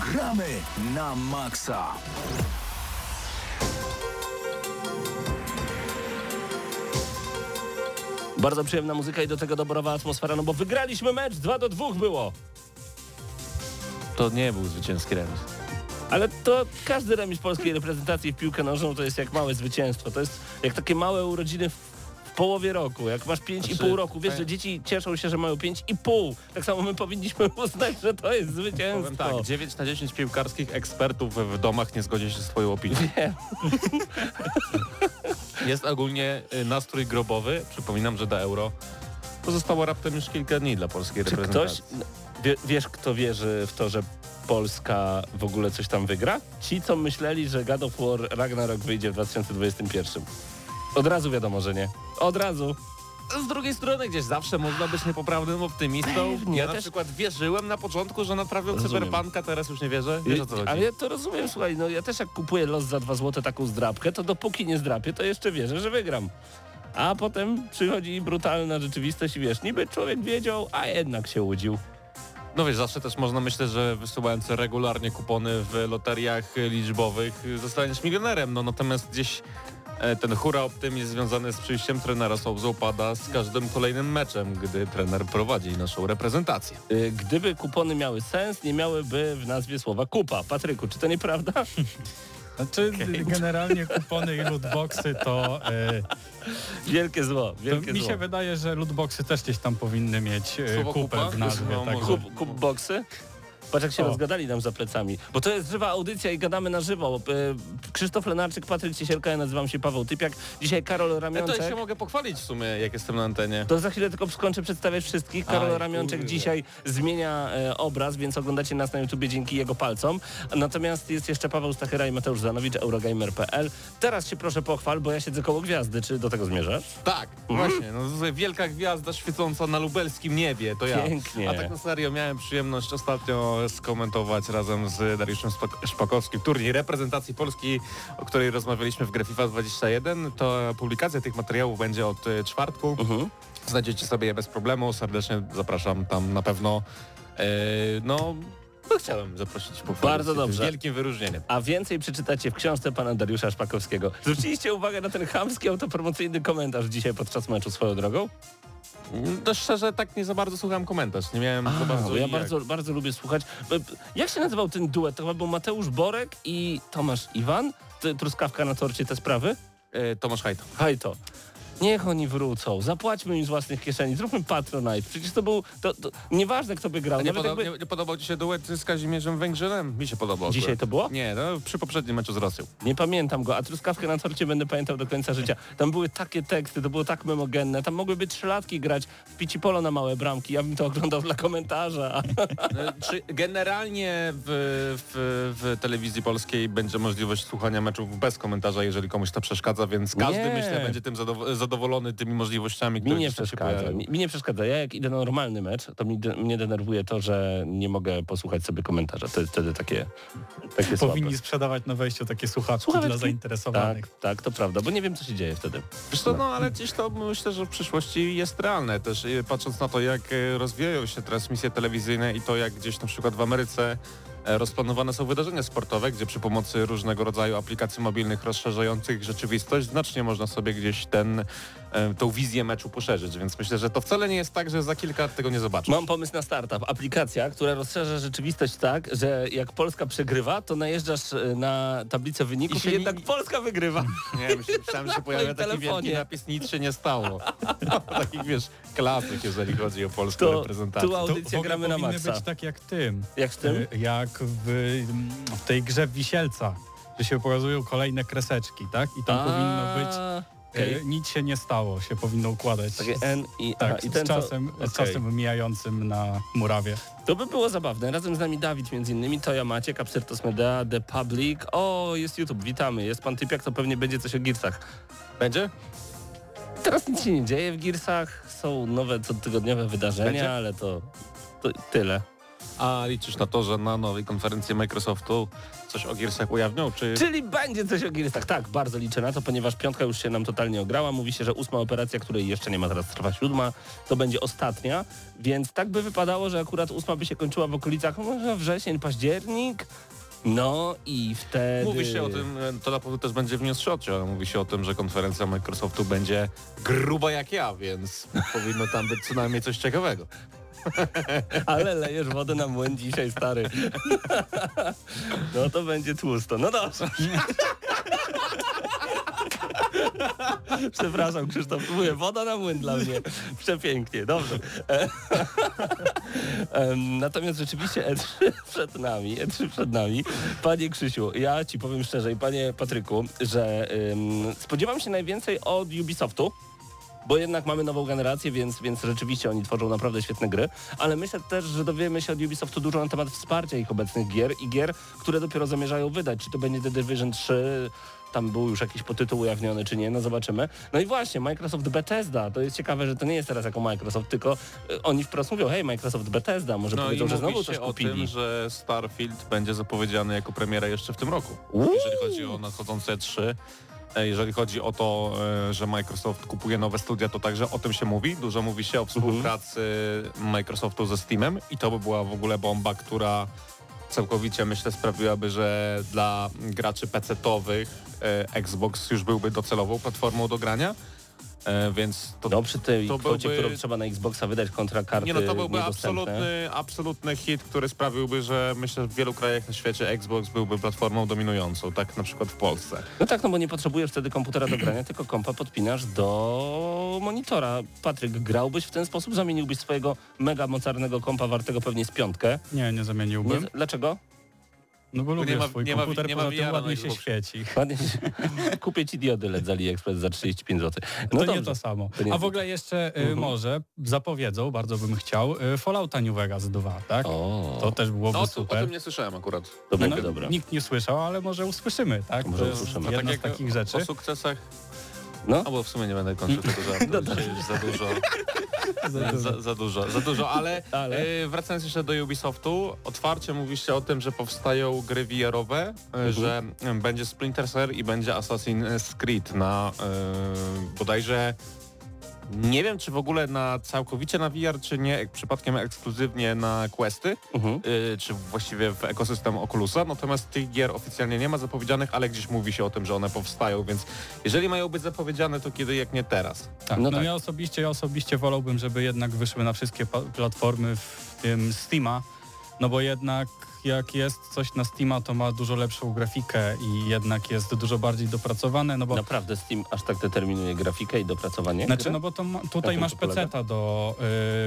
Gramy na maksa. Bardzo przyjemna muzyka i do tego doborowa atmosfera, no bo wygraliśmy mecz, 2 do 2 było. To nie był zwycięski remis. Ale to każdy remis polskiej reprezentacji w piłkę nożną to jest jak małe zwycięstwo. To jest jak takie małe urodziny w połowie roku. Jak masz 5,5 Znaczy, roku, wiesz, że dzieci cieszą się, że mają 5,5. Tak samo my powinniśmy uznać, że to jest Powiem zwycięstwo. tak, 9 na 10 piłkarskich ekspertów w domach nie zgodzi się z twoją opinią. Wiem. Jest ogólnie y, nastrój grobowy. Przypominam, że do euro pozostało raptem już kilka dni dla polskiej Czy ktoś, reprezentacji. wie, wiesz kto wierzy w to, że Polska w ogóle coś tam wygra? Ci, co myśleli, że God of War Ragnarok wyjdzie w 2021. Od razu wiadomo, że nie. Od razu. Z drugiej strony gdzieś zawsze można być niepoprawnym optymistą. Pewnie, ja na też- przykład wierzyłem na początku, że naprawią Rozumiem. cyberpunka, teraz już nie wierzę. Wiesz o co chodzi? Ale ja to rozumiem, słuchaj, no ja też jak kupuję los za 2 złote taką zdrabkę, to dopóki nie zdrapię, to jeszcze wierzę, że wygram. A potem przychodzi brutalna rzeczywistość i wiesz, niby człowiek wiedział, a jednak się łudził. No wiesz, zawsze też można myśleć, że wysyłając regularnie kupony w loteriach liczbowych zostaniesz milionerem, no natomiast gdzieś ten hura optymizm związany z przyjściem trenera Souza upada z każdym kolejnym meczem, gdy trener prowadzi naszą reprezentację. Y, Gdyby kupony miały sens, nie miałyby w nazwie słowa kupa. Patryku, czy to nieprawda? Znaczy generalnie kupony i lootboxy to, e, Wielkie zło, to wielkie mi zło. się wydaje, że lootboxy też gdzieś tam powinny mieć e, Słowo kupę kupa? w nazwie. No, Tak. Kup, kup boksy? Patrz jak się O. rozgadali nam za plecami. Bo to jest żywa audycja i gadamy na żywo. E, Krzysztof Lenarczyk, Patryk Ciesielka, ja nazywam się Paweł Typiak. Dzisiaj Karol Ja Ramionczek. to się mogę pochwalić w sumie, jak jestem na antenie. To za chwilę tylko skończę przedstawiać wszystkich. Karol Aj, Ramionczek kurde. dzisiaj zmienia e, obraz, więc oglądacie nas na YouTubie dzięki jego palcom. Natomiast jest jeszcze Paweł Stachyra i Mateusz Zanowicz, Eurogamer.pl. Teraz się proszę pochwal, bo ja siedzę koło gwiazdy. Czy do tego zmierzasz? Tak, właśnie. No, wielka gwiazda świecąca na lubelskim niebie, to ja. Pięknie. A tak na serio, miałem przyjemność ostatnio skomentować razem z Dariuszem Szpak- Szpakowskim turniej reprezentacji Polski, o której rozmawialiśmy w grę FIFA 21. To publikacja tych materiałów będzie od y, czwartku. Mhm. Znajdziecie sobie je bez problemu. Serdecznie zapraszam tam na pewno. E, no, no, chciałem zaprosić pochwalić Bardzo dobrze. Wielkim wyróżnieniem. A więcej przeczytacie w książce pana Dariusza Szpakowskiego. Zwróciliście uwagę na ten chamski autopromocyjny komentarz dzisiaj podczas meczu swoją drogą? To szczerze, tak nie za bardzo słucham komentarz. Nie miałem za A, bardzo bo ja jak. bardzo, bardzo lubię słuchać. B- Jak się nazywał ten duet? To chyba był Mateusz Borek i Tomasz Iwan? Truskawka na torcie te sprawy? E, Tomasz Hajto. Haj to. Niech oni wrócą, zapłaćmy im z własnych kieszeni, zróbmy Patronite. Przecież to był, to, to nieważne kto by grał. A nie, jakby... nie, podobał Ci się duet z Kazimierzem Węgrzynem? Mi się podobał. Dzisiaj akurat. to było? Nie, no przy poprzednim meczu z Rosją. Nie pamiętam go, a truskawkę na torcie będę pamiętał do końca życia. Tam były takie teksty, to było tak memogenne, tam mogłyby trzylatki grać w pici polo na małe bramki, ja bym to oglądał dla komentarza. E, Czy generalnie w, w, w telewizji polskiej będzie możliwość słuchania meczów bez komentarza, jeżeli komuś to przeszkadza, więc każdy Nie. myślę będzie tym zadow- zadowolony tymi możliwościami, Mi które nie tam się przeszkadza. Mi, mi nie przeszkadza. Ja jak idę na normalny mecz, to mi de, mnie denerwuje to, że nie mogę posłuchać sobie komentarza. To jest wtedy takie, takie słabe. Powinni sprzedawać na wejściu takie słuchawki, Słuchawki? dla zainteresowanych. Tak, tak, to prawda, bo nie wiem, co się dzieje wtedy. Wiesz co, no ale gdzieś to myślę, że w przyszłości jest realne też e, patrząc na to, jak e, rozwijają się transmisje telewizyjne i to, jak gdzieś na przykład w Ameryce rozplanowane są wydarzenia sportowe, gdzie przy pomocy różnego rodzaju aplikacji mobilnych rozszerzających rzeczywistość znacznie można sobie gdzieś ten, e, tą wizję meczu poszerzyć, więc myślę, że to wcale nie jest tak, że za kilka lat tego nie zobaczysz. Mam pomysł na startup. Aplikacja, która rozszerza rzeczywistość tak, że jak Polska przegrywa, to najeżdżasz e, na tablicę wyników I i, się jednak nie- Polska wygrywa. Nie, myślałem, że się pojawia taki wielki telefonie. napis, nic się nie stało. Takich, wiesz, klasyk, jeżeli chodzi o polską To reprezentację. tu To audycja ogóle gramy na maksa. być tak jak tym, Jak w tym? e, jak w, w tej grze w Wisielca, że się pokazują kolejne kreseczki, tak? I tam powinno być E, okej. nic się nie stało, się powinno układać. Takie N i, tak, aha, i z, ten, co- czasem, z okej. czasem mijającym na murawie. To by było zabawne. Razem z nami Dawid między innymi, Toja Maciek, Absyrtos Media, The Public. O, jest YouTube, witamy. Jest pan Typiak, to pewnie będzie coś o Gearsach. Będzie? Teraz nic się nie dzieje w Gearsach, są nowe cotygodniowe wydarzenia, Będzie? ale to, to tyle. A liczysz na to, że na nowej konferencji Microsoftu coś o Gearsach ujawnią, czy... Czyli będzie coś o Gearsach. Tak, bardzo liczę na to, ponieważ piątka już się nam totalnie ograła. Mówi się, że ósma operacja, której jeszcze nie ma, teraz trwa siódma, to będzie ostatnia, więc tak by wypadało, że akurat ósma by się kończyła w okolicach może wrzesień, październik. No i wtedy... Mówi się o tym, to na pewno też będzie w newsshocie, ale mówi się o tym, że konferencja Microsoftu będzie gruba jak ja, więc powinno tam być co najmniej coś ciekawego. Ale lejesz wodę na młyn dzisiaj, stary. No to będzie tłusto. No dobrze. Przepraszam, Krzysztof, mówię, woda na młyn dla mnie. Przepięknie, dobrze. E, Natomiast rzeczywiście E3 przed nami, E3 przed nami. Panie Krzysiu, ja ci powiem szczerze i panie Patryku, że spodziewam się najwięcej od Ubisoftu bo jednak mamy nową generację, więc, więc rzeczywiście oni tworzą naprawdę świetne gry, ale myślę też, że dowiemy się od Ubisoftu dużo na temat wsparcia ich obecnych gier i gier, które dopiero zamierzają wydać. Czy to będzie The Division 3, tam był już jakiś potytuł ujawniony, czy nie, no zobaczymy. No i właśnie, Microsoft Bethesda, to jest ciekawe, że to nie jest teraz jako Microsoft, tylko y, oni wprost mówią, hej, Microsoft Bethesda, może No powiedzą, że znowu coś się o kupili. tym, że Starfield będzie zapowiedziany jako premiera jeszcze w tym roku. Uuu. Jeżeli chodzi o nadchodzące 3. Jeżeli chodzi o to, e, że Microsoft kupuje nowe studia, to także o tym się mówi. Dużo mówi się o współpracy Microsoftu ze Steamem i to by była w ogóle bomba, która całkowicie myślę sprawiłaby, że dla graczy PC-towych e, Xbox już byłby docelową platformą do grania. E, Więc to No przy tej to kwocie, byłby- którą trzeba na Xboxa wydać kontra karty nie no, to byłby absolutny, absolutny hit, który sprawiłby, że myślę, że w wielu krajach na świecie Xbox byłby platformą dominującą, tak na przykład w Polsce. No tak, no bo nie potrzebujesz wtedy komputera do grania, tylko kompa podpinasz do monitora. Patryk, grałbyś w ten sposób? Zamieniłbyś swojego mega mocarnego kompa wartego pewnie z piątkę? Nie, nie zamieniłbym. Nie, dlaczego? No bo nie lubię ma- swój nie ma- komputer, nie ma poza tym VR-a na ładnie się Xboxie. świeci. Ładnie się- Kupię ci diody LED z AliExpress za 35 zł. No to dobrze. nie to samo. To nie A w ogóle jeszcze y, Mhm. może zapowiedzą, bardzo bym chciał, y, Fallouta New Vegas 2, tak? O, To też byłoby No, to, o super. tym nie słyszałem akurat. to będzie No, dobre. Nikt nie słyszał, ale może usłyszymy, tak? Może usłyszymy. Jedna tak z takich rzeczy. O sukcesach, No, albo w sumie nie będę kończył tego żartu, No dzisiaj już za dużo. Za, za dużo, za dużo, ale, Ale? e, wracając jeszcze do Ubisoftu, otwarcie mówi się o tym, że powstają gry VR-owe, e, że e, będzie Splinter Cell i będzie Assassin's Creed na e, bodajże nie wiem, czy w ogóle na całkowicie na VR, czy nie przypadkiem ekskluzywnie na Questy, mhm. y, czy właściwie w ekosystem Oculusa, natomiast tych gier oficjalnie nie ma zapowiedzianych, ale gdzieś mówi się o tym, że one powstają, więc jeżeli mają być zapowiedziane, to kiedy jak nie teraz. Tak, No no, tak. ja osobiście, ja osobiście wolałbym, żeby jednak wyszły na wszystkie platformy, w tym Steama, no bo jednak jak jest coś na Steama, to ma dużo lepszą grafikę i jednak jest dużo bardziej dopracowane, no bo Naprawdę Steam aż tak determinuje grafikę i dopracowanie? Znaczy, gry? no bo to ma, Na tutaj masz peceta do,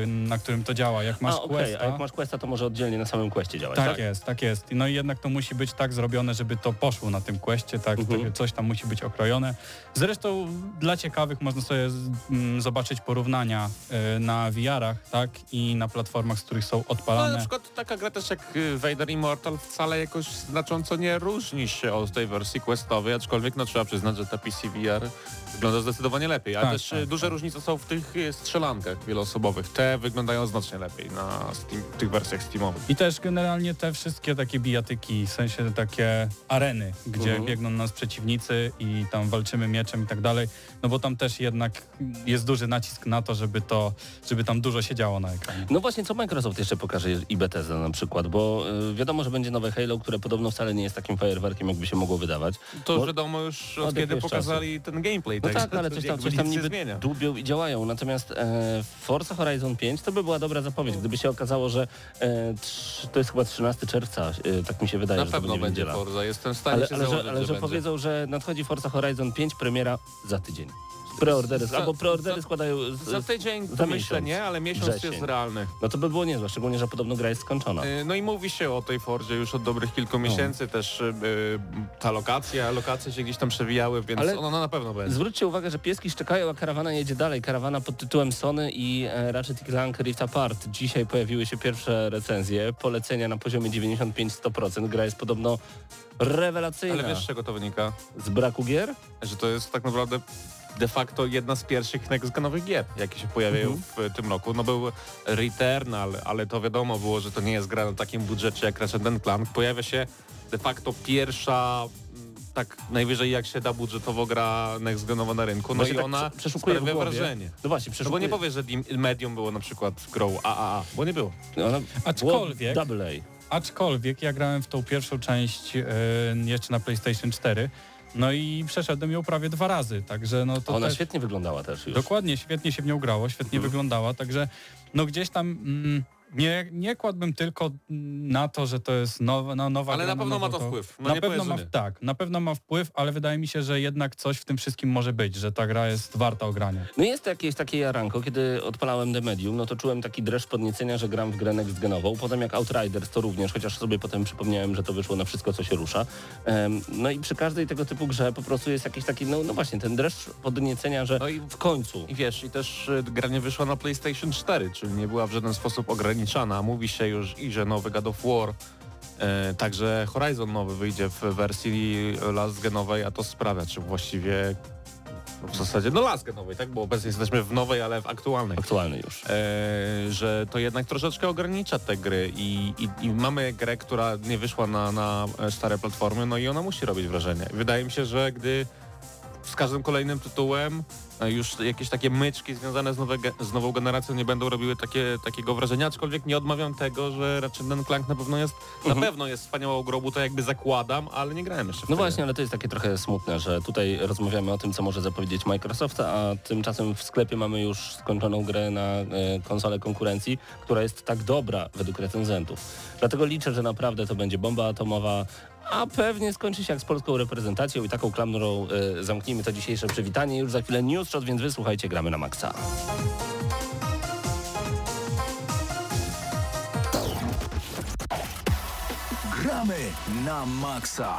y, na którym to działa. Jak masz A, okej, Questa, a jak masz Questa, to może oddzielnie na samym Questie działać, tak? tak, jest, tak jest. No i jednak to musi być tak zrobione, żeby to poszło na tym Questie, tak, Mhm. coś tam musi być okrojone. Zresztą dla ciekawych można sobie z- mm, zobaczyć porównania y, na VR-ach, tak, i na platformach, z których są No, ale na odpalane. przykład taka gra też jak y, Immortal wcale jakoś znacząco nie różni się od tej wersji questowej, aczkolwiek no trzeba przyznać, że ta PC VR wygląda zdecydowanie lepiej, ale Tak, też tak, y, duże tak. różnice są w tych y, strzelankach wieloosobowych. Te wyglądają znacznie lepiej na Steam, tych wersjach Steamowych. I też generalnie te wszystkie takie bijatyki, w sensie takie areny, gdzie Mhm. biegną nas przeciwnicy i tam walczymy mieczem i tak dalej, no bo tam też jednak jest duży nacisk na to, żeby to, żeby tam dużo się działo na ekranie. No właśnie, co Microsoft jeszcze pokaże i Bethesda na przykład, bo y, wiadomo, że będzie nowe Halo, które podobno wcale nie jest takim fajerwerkiem, jakby się mogło wydawać. To Bo- wiadomo już od od kiedy pokazali ten gameplay. No tak, także ale to coś tam, coś tam niby zmienia. dubią i działają. Natomiast e, Forza Horizon 5 to by była dobra zapowiedź, gdyby się okazało, że e, trz, to jest chyba 13 czerwca, e, tak mi się wydaje, Na że to pewno będzie będzie niedziela. Forza, jestem w stanie Ale, się ale, założyć, że, ale że, będzie. powiedzą, że nadchodzi Forza Horizon 5, premiera za tydzień. Preordery, Za- albo preordery za- składają... Z, Za tydzień za to myślę nie, ale miesiąc Wrzesień. jest realny. No to by było niezłe, szczególnie, że podobno gra jest skończona. Y, No i mówi się o tej Fordzie już od dobrych kilku miesięcy, też y, ta lokacja, lokacje się gdzieś tam przewijały, więc Ale- ona na pewno będzie. Zwróćcie uwagę, że pieski szczekają, a karawana jedzie dalej. Karawana pod tytułem Sony i e, Ratchet Clank Rift Apart. Dzisiaj pojawiły się pierwsze recenzje, polecenia na poziomie 95-100%. Gra jest podobno rewelacyjna. Ale wiesz z czego to wynika? Z braku gier? Że to jest tak naprawdę de facto jedna z pierwszych nextgenowych gier, jakie się pojawiają Mhm. w tym roku. No był Returnal, ale to wiadomo było, że to nie jest gra na takim budżecie jak Ratchet Clank. Pojawia się de facto pierwsza mm, tak najwyżej jak się da budżetowo gra nextgenowa na rynku, no Właśnie i tak ona prze- przeszukuję w sprawia wrażenie. No właśnie, No bo nie powiesz, że Medium było na przykład grą AAA, bo nie było. Ona Aczkolwiek- było Double A. Aczkolwiek ja grałem w tą pierwszą część e, jeszcze na PlayStation 4, no i przeszedłem ją prawie dwa razy, także no to Ona też, świetnie wyglądała też już. dokładnie, świetnie się w nią grało, świetnie Mhm. wyglądała, także no gdzieś tam mm, nie, nie kładłbym tylko na to, że to jest nowa, no, nowa Ale gra na pewno ma to wpływ. No na nie pewno ma, tak, na pewno ma wpływ, ale wydaje mi się, że jednak coś w tym wszystkim może być, że ta gra jest warta ogrania. No jest jakieś takie jaranko, kiedy odpalałem The Medium, no to czułem taki dreszcz podniecenia, że gram w grę next genową. Potem jak Outriders to również, chociaż sobie potem przypomniałem, że to wyszło na wszystko, co się rusza. Em, no i przy każdej tego typu grze po prostu jest jakiś taki, no, no właśnie, ten dreszcz podniecenia, że No i w końcu. I wiesz, i też y, gra nie wyszła na PlayStation 4, czyli nie była w żaden sposób ograniczana. Mówi się już i że nowy God of War, e, także Horizon nowy wyjdzie w wersji last genowej, a to sprawia, czy właściwie w zasadzie no last genowej, tak? Bo obecnie jesteśmy w nowej, ale w aktualnej. Aktualny już. E, że to jednak troszeczkę ogranicza te gry i, i, i mamy grę, która nie wyszła na, na stare platformy, no i ona musi robić wrażenie. Wydaje mi się, że gdy z każdym kolejnym tytułem e, już jakieś takie myczki związane z, nowe, z nową generacją nie będą robiły takie, takiego wrażenia, aczkolwiek nie odmawiam tego, że Ratchet Clank na pewno jest, Mhm. na pewno jest wspaniałą grą, to jakby zakładam, ale nie grałem jeszcze No grę. właśnie, ale to jest takie trochę smutne, że tutaj rozmawiamy o tym, co może zapowiedzieć Microsoft, a tymczasem w sklepie mamy już skończoną grę na e, konsolę konkurencji, która jest tak dobra według recenzentów. Dlatego liczę, że naprawdę to będzie bomba atomowa, a pewnie skończy się jak z polską reprezentacją i taką klamrą e, zamknijmy to dzisiejsze przywitanie. Już za chwilę news shot, więc wysłuchajcie, gramy na maksa. Gramy na maksa.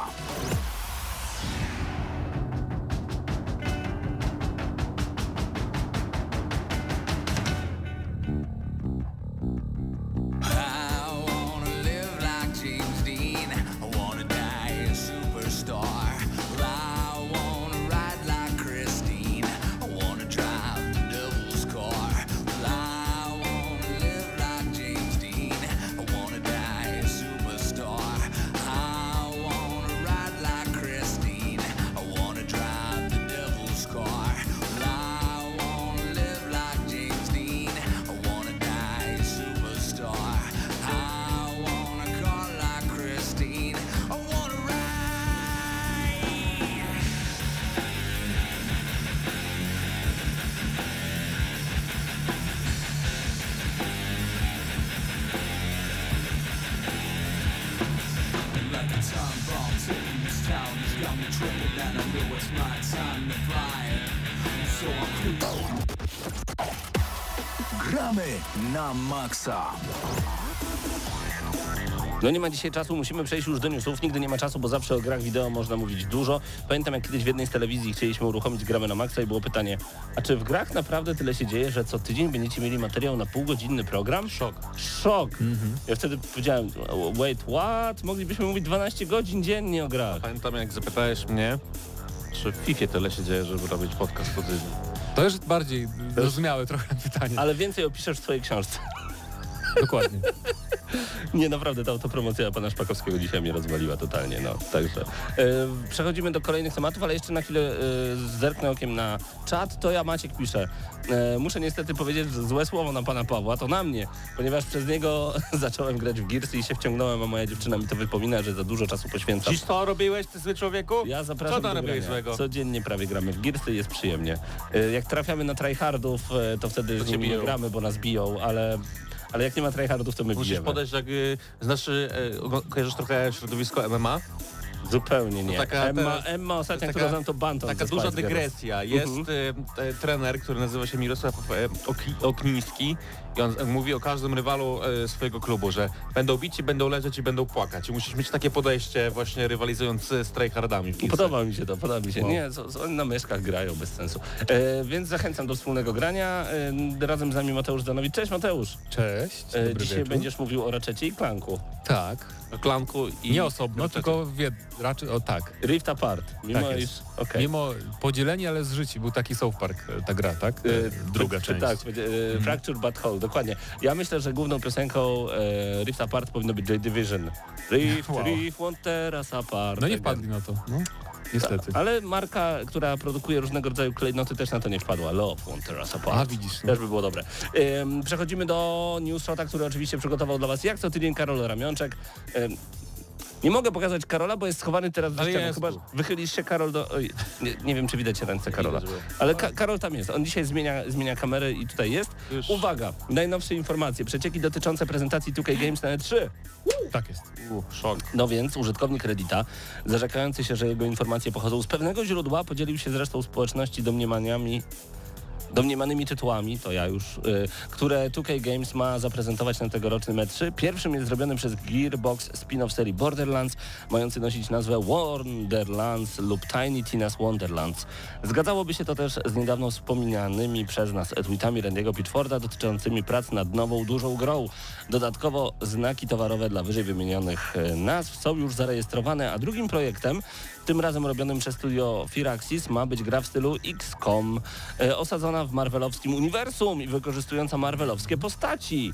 Gramy na maksa. No nie ma dzisiaj czasu, musimy przejść już do newsów. Nigdy nie ma czasu, bo zawsze o grach wideo można mówić dużo. Pamiętam jak kiedyś w jednej z telewizji chcieliśmy uruchomić gramy na maksa i było pytanie, a czy w grach naprawdę tyle się dzieje, że co tydzień będziecie mieli materiał na półgodzinny program? Szok. Szok. Ja wtedy powiedziałem, wait, what? Moglibyśmy mówić 12 godzin dziennie o grach. Pamiętam jak zapytałeś mnie, czy w FIFA tyle się dzieje, żeby robić podcast co tydzień. To już bardziej zrozumiałe trochę pytanie. Ale więcej opiszesz w swojej książce. Dokładnie. Nie, naprawdę ta autopromocja pana Szpakowskiego dzisiaj mnie rozwaliła totalnie, no. Także e, przechodzimy do kolejnych tematów, ale jeszcze na chwilę e, zerknę okiem na czat. To ja Maciek pisze. Muszę niestety powiedzieć, że złe słowo na pana Pawła to na mnie, ponieważ przez niego zacząłem grać w Gearsy i się wciągnąłem, a moja dziewczyna mi to wypomina, że za dużo czasu poświęcam. Dziś to robiłeś, ty zły człowieku? Ja zapraszam Co do robiłeś złego? Codziennie prawie gramy w Gearsy, jest przyjemnie. E, Jak trafiamy na tryhardów, to wtedy To z nimi gramy, bo nas biją, ale, ale jak nie ma tryhardów, to my Musisz bijemy. podejść jak... Y, znaczy, y, ogo- kojarzysz trochę środowisko MMA? Zupełnie nie. taka Emma, teraz- Emma ostatnia, taka- która znam to Bantam Taka duża dygresja. Jest Mhm. y, e, trener, który nazywa się Mirosław e, Oki, Okniński I on mówi o każdym rywalu e, swojego klubu, że będą bici, będą leżeć i będą płakać. I musisz mieć takie podejście właśnie rywalizując z tryhardami. Podoba mi się to, podoba mi się. No. Nie, co, co oni na myszkach grają bez sensu. E, więc zachęcam do wspólnego grania. E, razem z nami Mateusz Zanowicz. Cześć Mateusz. Cześć. E, dzisiaj wieczór. będziesz mówił o Ratchetie i Clanku. Tak. O klanku i... Nie osobno, tylko wie, raczej, o tak. Rift Apart. Mimo Tak iż... okej. Mimo podzieleni, ale z życi. Był taki South Park, e, ta gra, tak? E, Druga t- część. Tak, będzie, e, Fractured But Whole, dokładnie. Ja myślę, że główną piosenką e, Rift Apart powinno być Joy Division. Rift, Wow. Rift, won't tear us apart. No nie wpadli na to. No, niestety. Ale marka, która produkuje różnego rodzaju klejnoty też na to nie wpadła. Love tear us apart. A widzisz. No. Też by było dobre. Ym, przechodzimy do newsshota, który oczywiście przygotował dla Was jak co tydzień Karol Ramionczek. Ym, nie mogę pokazać Karola, bo jest schowany teraz w Ale jest Chyba tu. wychylisz się Karol do... Oj, nie, nie wiem, czy widać ręce Karola. Ale Ka Karol tam jest. On dzisiaj zmienia, zmienia kamerę i tutaj jest. Już. Uwaga, najnowsze informacje. Przecieki dotyczące prezentacji 2K Games na E3. Tak jest. Szok. No więc użytkownik Reddita, zarzekający się, że jego informacje pochodzą z pewnego źródła, podzielił się z resztą społeczności domniemaniami domniemanymi tytułami, to ja już, y, które 2K Games ma zaprezentować na tegorocznym E3. Pierwszym jest zrobiony przez Gearbox spin-off serii Borderlands, mający nosić nazwę Wonderlands lub Tiny Tina's Wonderlands. Zgadzałoby się to też z niedawno wspomnianymi przez nas tweetami Randy'ego Pitforda dotyczącymi prac nad nową, dużą grą. Dodatkowo znaki towarowe dla wyżej wymienionych e, nazw są już zarejestrowane, a drugim projektem, tym razem robionym przez studio Firaxis, ma być gra w stylu XCOM, e, osadzona w marvelowskim uniwersum i wykorzystująca marvelowskie postaci.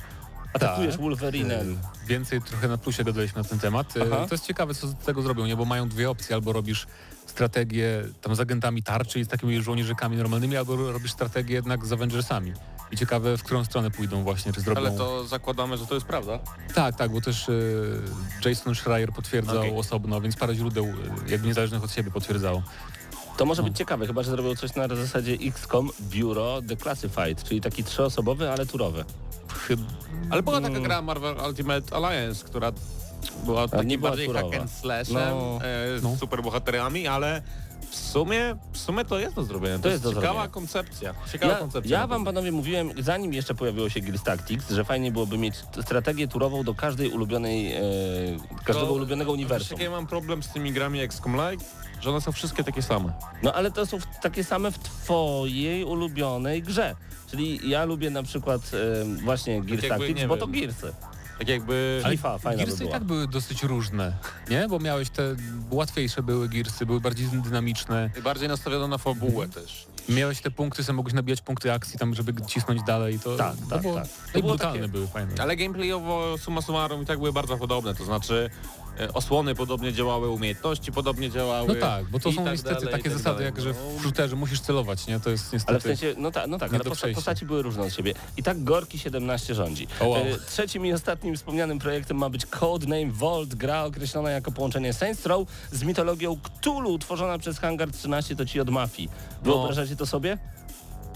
Atakujesz Tak. Wolverinem. E, Więcej trochę na plusie dodaliśmy na ten temat. E, Aha. To jest ciekawe, co z tego zrobią, nie? Bo mają dwie opcje. Albo robisz strategię tam z agentami tarczy i z takimi żołnierzykami normalnymi, albo robisz strategię jednak z Avengersami. I ciekawe, w którą stronę pójdą właśnie, czy zrobią... Ale to zakładamy, że to jest prawda. Tak, tak, bo też e, Jason Schreier potwierdzał Okej. osobno, więc parę źródeł e, jakby niezależnych od siebie potwierdzało. To może No. być ciekawe, chyba że zrobią coś na zasadzie XCOM Bureau Declassified, czyli taki trzyosobowy, ale turowy. Ale była taka gra Marvel Ultimate Alliance, która była takim bardziej turowa. hack and slashem No. e, z No. superbohaterami, ale w sumie, w sumie to jest do zrobienia. To, jest do ciekawa zrobienia. koncepcja. Ciekawa Ja, koncepcja. ja wam panowie mówiłem, zanim jeszcze pojawiło się Gears Tactics, że fajnie byłoby mieć strategię turową do każdej ulubionej, e, każdego To- ulubionego Wiesz, uniwersum. ja mam problem z tymi grami XCOM Like? Że one są wszystkie takie same. No ale to są takie same w twojej ulubionej grze. Czyli ja lubię na przykład e, właśnie Gears jakby, Tactics, bo wiem. to Gearsy. Tak jakby... FIFA fajna by Gearsy i tak były dosyć różne, nie? Bo miałeś te łatwiejsze były Gearsy, były bardziej dynamiczne. Bardziej nastawione na fabułę też. Miałeś te punkty, sobie mogłeś nabijać punkty akcji tam, żeby cisnąć dalej. To, Tak, to tak, było, tak. No To i było brutalne takie- były, fajne. Ale gameplayowo summa summarum i tak były bardzo podobne, to znaczy osłony podobnie działały, umiejętności podobnie działały. No tak, bo to są tak niestety dalej, takie tak zasady, dalej. jak że No, w shooterze musisz celować, nie? To jest niestety... Ale w sensie, no tak, no tak, ale posta- postaci były różne od siebie. I tak Gorki 17 rządzi. O, wow. E, Trzecim i ostatnim wspomnianym projektem ma być Codename Vault, gra określona jako połączenie Saints Row z mitologią Cthulhu, tworzona przez Hangar 13, to ci od Mafii. Wyobrażacie to sobie?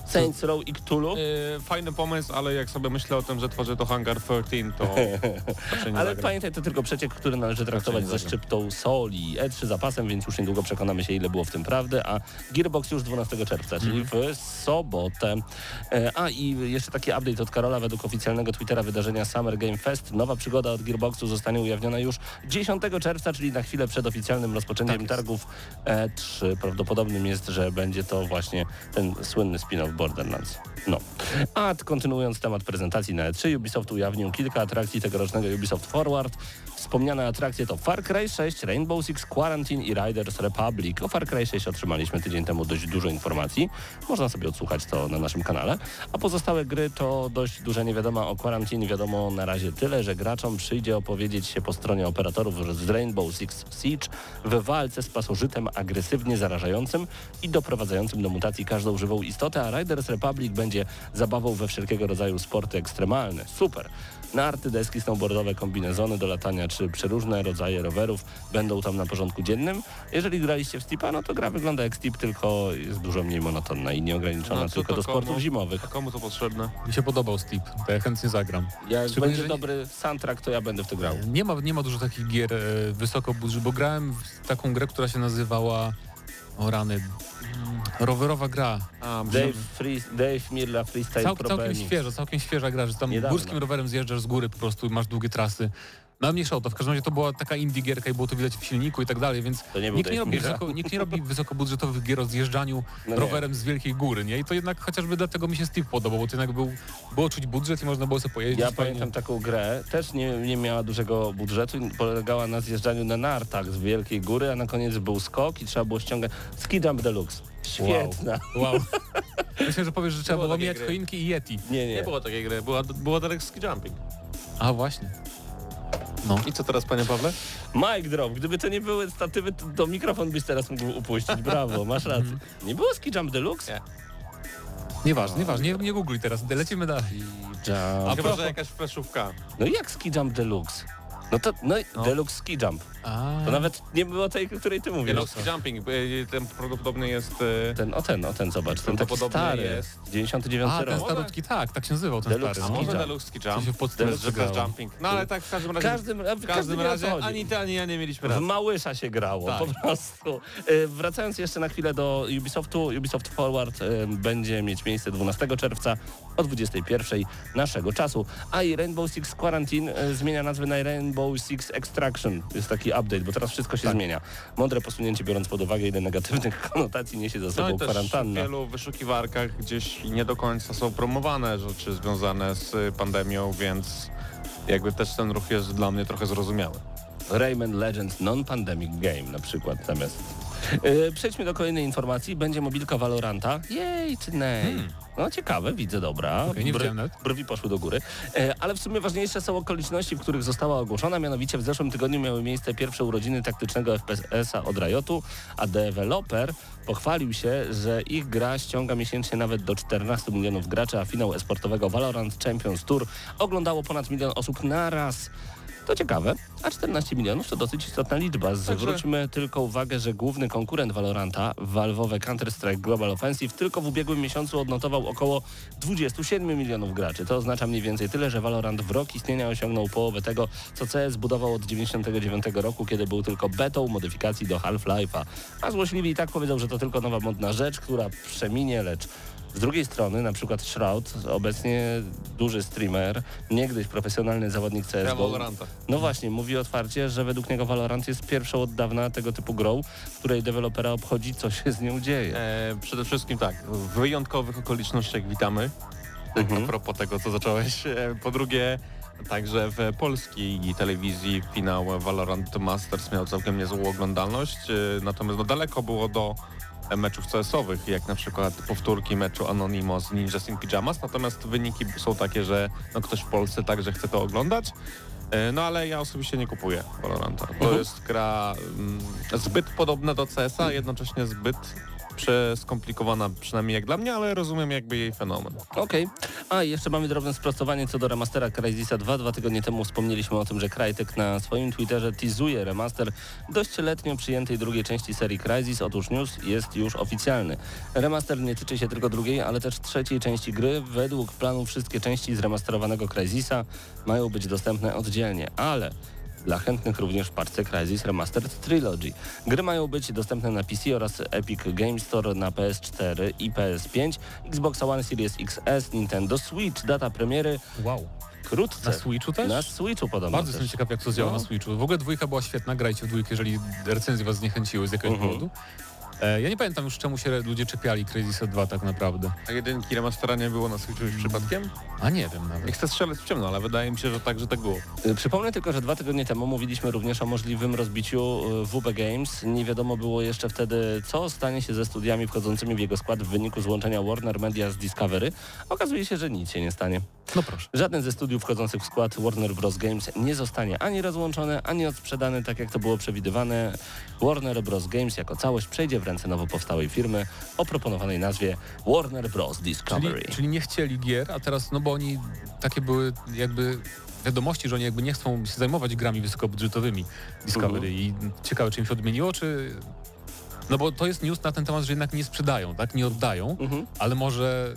Saints Row i Cthulhu? e, fajny pomysł, ale jak sobie myślę o tym, że tworzy to Hangar 13, to Ale zagram. pamiętaj, to tylko przeciek, który należy traktować ze szczyptą soli. E3 zapasem, więc już niedługo przekonamy się, ile było w tym prawdy, a Gearbox już 12 czerwca, czyli w sobotę. E, A i jeszcze taki update od Karola. Według oficjalnego Twittera wydarzenia Summer Game Fest nowa przygoda od Gearboxu zostanie ujawniona już 10 czerwca, czyli na chwilę przed oficjalnym rozpoczęciem Tak targów E3. Prawdopodobnym jest, że będzie to właśnie ten słynny spin-off Borderlands. No. A kontynuując temat prezentacji na E3, Ubisoft ujawnił kilka atrakcji tegorocznego Ubisoft Forward. Wspomniane atrakcje to Far Cry 6, Rainbow Six Quarantine i Riders Republic. O Far Cry 6 otrzymaliśmy tydzień temu dość dużo informacji. Można sobie odsłuchać to na naszym kanale. A pozostałe gry to dość duża niewiadoma o Quarantine. Wiadomo na razie tyle, że graczom przyjdzie opowiedzieć się po stronie operatorów z Rainbow Six Siege w walce z pasożytem agresywnie zarażającym i doprowadzającym do mutacji każdą żywą istotę, a Riders Republic będzie zabawą we wszelkiego rodzaju sporty ekstremalne. Super! Narty, deski snowboardowe, kombinezony do latania czy przeróżne rodzaje rowerów będą tam na porządku dziennym. Jeżeli graliście w Steepa, no to gra wygląda jak Steep, tylko jest dużo mniej monotonna i nieograniczona No, tylko do sportów komu? zimowych. A komu to potrzebne? Mi się podobał Steep, to ja chętnie zagram. Jak Szczególnie, będzie dobry soundtrack, to ja będę w to grał. Nie ma, nie ma dużo takich gier e, wysoko budżet, bo grałem w taką grę, która się nazywała o rany Rowerowa gra. A, Dave, Free, Dave Mirla Freestyle Cał, całkiem Benix. świeża, całkiem świeża gra, że tam Niedawno. górskim rowerem zjeżdżasz z góry po prostu, masz długie trasy. No mniejsza o to, w każdym razie to była taka indie gierka i było to widać w silniku i tak dalej, więc nie nikt, nie robi wysoko, nikt nie robi wysokobudżetowych gier o zjeżdżaniu No nie. rowerem z wielkiej góry, nie? I to jednak chociażby dlatego mi się Steve podobał, bo to jednak był, było czuć budżet i można było sobie pojeździć. Ja pamiętam taką grę, też nie, nie miała dużego budżetu i polegała na zjeżdżaniu na nartach z wielkiej góry, a na koniec był skok i trzeba było ściągać ski jump deluxe. Świetna. Wow. Myślę, że powiesz, że trzeba Było było mijać gry. choinki i Yeti. Nie, Nie nie. było takiej gry, była, było Derek Ski Jumping. A właśnie. No. I co teraz, panie Pawle? Mic drop. Gdyby to nie były statywy, to, to mikrofon byś teraz mógł upuścić. Brawo, masz rację. Nie było ski jump deluxe? Nie. Nieważne, nieważne, nie, nie googluj teraz, lecimy dalej. Jump. A Chyba, że jakaś fleszówka. No i jak ski jump deluxe? No to, no, No. deluxe ski jump. A, To nawet nie było tej, o której ty mówisz. no, ski Jumping, e, ten prawdopodobnie jest... e, Ten, o ten, o ten, zobacz, ten taki stary, jest. 99 A, ten rok. starutki, tak, tak się nazywał ten Deluxe stary. A No. ski może. Deluxe Ski To Jump? się w podstawce Deluxe. Jumping. No ale tak w każdym W razie... każdym, w w każdym razie ani ty, ani ja nie mieliśmy W racji. Małysza się grało, Tak. po prostu. E, Wracając jeszcze na chwilę do Ubisoftu, Ubisoft Forward e, będzie mieć miejsce 12 czerwca o 21 naszego czasu. A i Rainbow Six Quarantine e, zmienia nazwę na Rainbow Six Extraction. Jest taki update, bo teraz wszystko się Tak. zmienia. Mądre posunięcie biorąc pod uwagę, ile negatywnych konotacji niesie za No sobą i też w kwarantanna. wielu wyszukiwarkach gdzieś nie do końca są promowane rzeczy związane z pandemią, więc jakby też ten ruch jest dla mnie trochę zrozumiały. Rayman Legends Non-Pandemic Game na przykład zamiast. Yy, przejdźmy do kolejnej informacji. Będzie mobilka Valoranta. Jej, czy nej? No ciekawe, widzę, dobra. Hmm. Okej, nie nawet. brwi poszły do góry. E, ale w sumie ważniejsze są okoliczności, w których została ogłoszona. Mianowicie w zeszłym tygodniu miały miejsce pierwsze urodziny taktycznego FPS-a od Riotu, a deweloper pochwalił się, że ich gra ściąga miesięcznie nawet do 14 milionów graczy, a finał esportowego Valorant Champions Tour oglądało ponad milion osób na raz. To ciekawe, a 14 milionów to dosyć istotna liczba. Zwróćmy tylko uwagę, że główny konkurent Valoranta, Valve'owe Counter-Strike Global Offensive, tylko w ubiegłym miesiącu odnotował około 27 milionów graczy. To oznacza mniej więcej tyle, że Valorant w rok istnienia osiągnął połowę tego, co CS budował od 99 roku, kiedy był tylko betą modyfikacji do Half-Life'a. A złośliwi i tak powiedzą, że to tylko nowa modna rzecz, która przeminie, lecz z drugiej strony, na przykład Shroud, obecnie duży streamer, niegdyś profesjonalny zawodnik CSGO, no właśnie, mówi otwarcie, że według niego Valorant jest pierwszą od dawna tego typu grą, w której dewelopera obchodzi, co się z nią dzieje. E, przede wszystkim tak, w wyjątkowych okolicznościach witamy. Mhm. A propos tego, co zacząłeś. E, po drugie, także w polskiej telewizji finał Valorant Masters miał całkiem niezłą oglądalność, e, natomiast no daleko było do meczów CS-owych, jak na przykład powtórki meczu Anonymous Ninjas in Pyjamas, natomiast wyniki są takie, że no, ktoś w Polsce także chce to oglądać. E, No ale ja osobiście nie kupuję Valoranta. To Mhm. jest gra mm, zbyt podobna do CS-a, jednocześnie zbyt przeskomplikowana, przynajmniej jak dla mnie, ale rozumiem jakby jej fenomen. Okej. A i jeszcze mamy drobne sprostowanie co do remastera Crysisa 2. Dwa tygodnie temu wspomnieliśmy o tym, że Crytek na swoim Twitterze teasuje remaster dość letnio przyjętej drugiej części serii Crysis. Otóż news jest już oficjalny. Remaster nie tyczy się tylko drugiej, ale też trzeciej części gry. Według planu wszystkie części zremasterowanego Crysisa mają być dostępne oddzielnie, ale dla chętnych również w parce Crysis Remastered Trilogy. Gry mają być dostępne na PC oraz Epic Game Store na PS4 i PS5, Xbox One Series XS, Nintendo Switch. Data premiery Wow. wkrótce. Na Switchu też? Na Switchu podobno Bardzo też. jestem ciekaw, jak to działa No. na Switchu. W ogóle dwójka była świetna, grajcie w dwójkę, jeżeli recenzje was zniechęciły z jakiegoś Mhm. powodu. E, ja nie pamiętam już, czemu się ludzie czepiali Crazy 2 tak naprawdę. A jedynki remastera nie było na Switchu już przypadkiem? A nie wiem Nie nawet. chcę strzelać w ciemno, ale wydaje mi się, że tak, że tak było. Y, Przypomnę tylko, że dwa tygodnie temu mówiliśmy również o możliwym rozbiciu y, WB Games. Nie wiadomo było jeszcze wtedy, co stanie się ze studiami wchodzącymi w jego skład w wyniku złączenia Warner Media z Discovery. Okazuje się, że nic się nie stanie. No proszę. Żaden ze studiów wchodzących w skład Warner Bros. Games nie zostanie ani rozłączony, ani odsprzedany, tak jak to było przewidywane. Warner Bros. Games jako całość przejdzie w ręce nowo powstałej firmy o proponowanej nazwie Warner Bros. Czyli, Discovery. czyli nie chcieli gier, a teraz, no bo oni takie były jakby wiadomości, że oni jakby nie chcą się zajmować grami wysokobudżetowymi Discovery i ciekawe, czy im się odmieniło, czy... No bo to jest news na ten temat, że jednak nie sprzedają, tak? Nie oddają, Mhm. ale może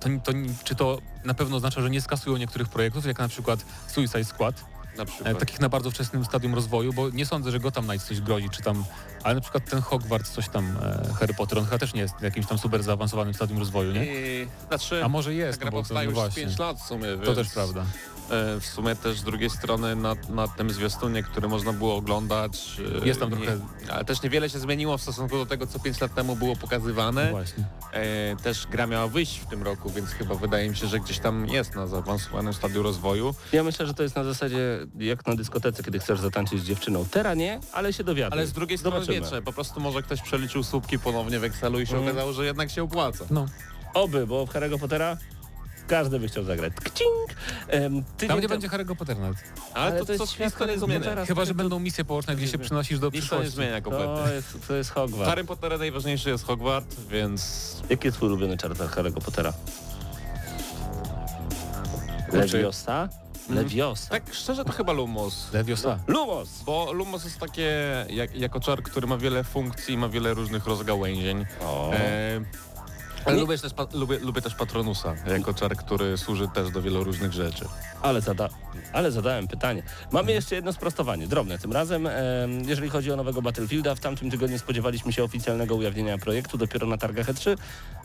to, to, czy to na pewno oznacza, że nie skasują niektórych projektów, jak na przykład Suicide Squad, na e, przykład. takich na bardzo wczesnym stadium rozwoju, bo nie sądzę, że Gotham Knights coś grozi, czy tam, ale na przykład ten Hogwarts, coś tam, e, Harry Potter, on chyba też nie jest w jakimś tam super zaawansowanym stadium rozwoju, nie? I, znaczy, A może ta jest, gra no bo to no już właśnie. 5 lat w sumie, To więc, też prawda. E, W sumie też z drugiej strony na, na tym zwiastunie, który można było oglądać... e, Jest tam nie, trochę- Ale też niewiele się zmieniło w stosunku do tego, co 5 lat temu było pokazywane. No właśnie. E, też gra miała wyjść w tym roku, więc chyba wydaje mi się, że gdzieś tam jest na zaawansowanym stadium rozwoju. Ja myślę, że to jest na zasadzie jak na dyskotece, kiedy chcesz zatańczyć z dziewczyną. Teraz nie, ale się dowiaduj. Ale z drugiej strony Zobaczymy. wiecie, po prostu może ktoś przeliczył słupki ponownie w Excelu i się Mhm. okazało, że jednak się opłaca. No, Oby, bo w Harry'ego Pottera każdy by chciał zagrać. Tydzień tam nie będzie Harry'ego Pottera nawet. Ale, Ale to, to jest co świat nic to nie Harry'ego zmienia. Pottera. Chyba, że to- będą misje połączne, gdzie się przenosisz do Nic to nie przyszłości. zmienia kompletnie. To jest, to jest W Hogwarts. Harry Potterze najważniejszy jest Hogwart, więc Jaki jest twój ulubiony czar Harry'ego Pottera? Leviosa? Leviosa. tak szczerze to chyba Lumos. Leviosa. Lumos! Bo Lumos jest takie jak, jako czar, który ma wiele funkcji, ma wiele różnych rozgałęzień. O. E, ale Nie- lubię też, lubię, lubię też Patronusa, jako czar, który służy też do wielu różnych rzeczy. Ale, zada ale zadałem pytanie. Mamy jeszcze jedno sprostowanie, drobne tym razem. Em, jeżeli chodzi o nowego Battlefielda, w tamtym tygodniu spodziewaliśmy się oficjalnego ujawnienia projektu dopiero na targach E3.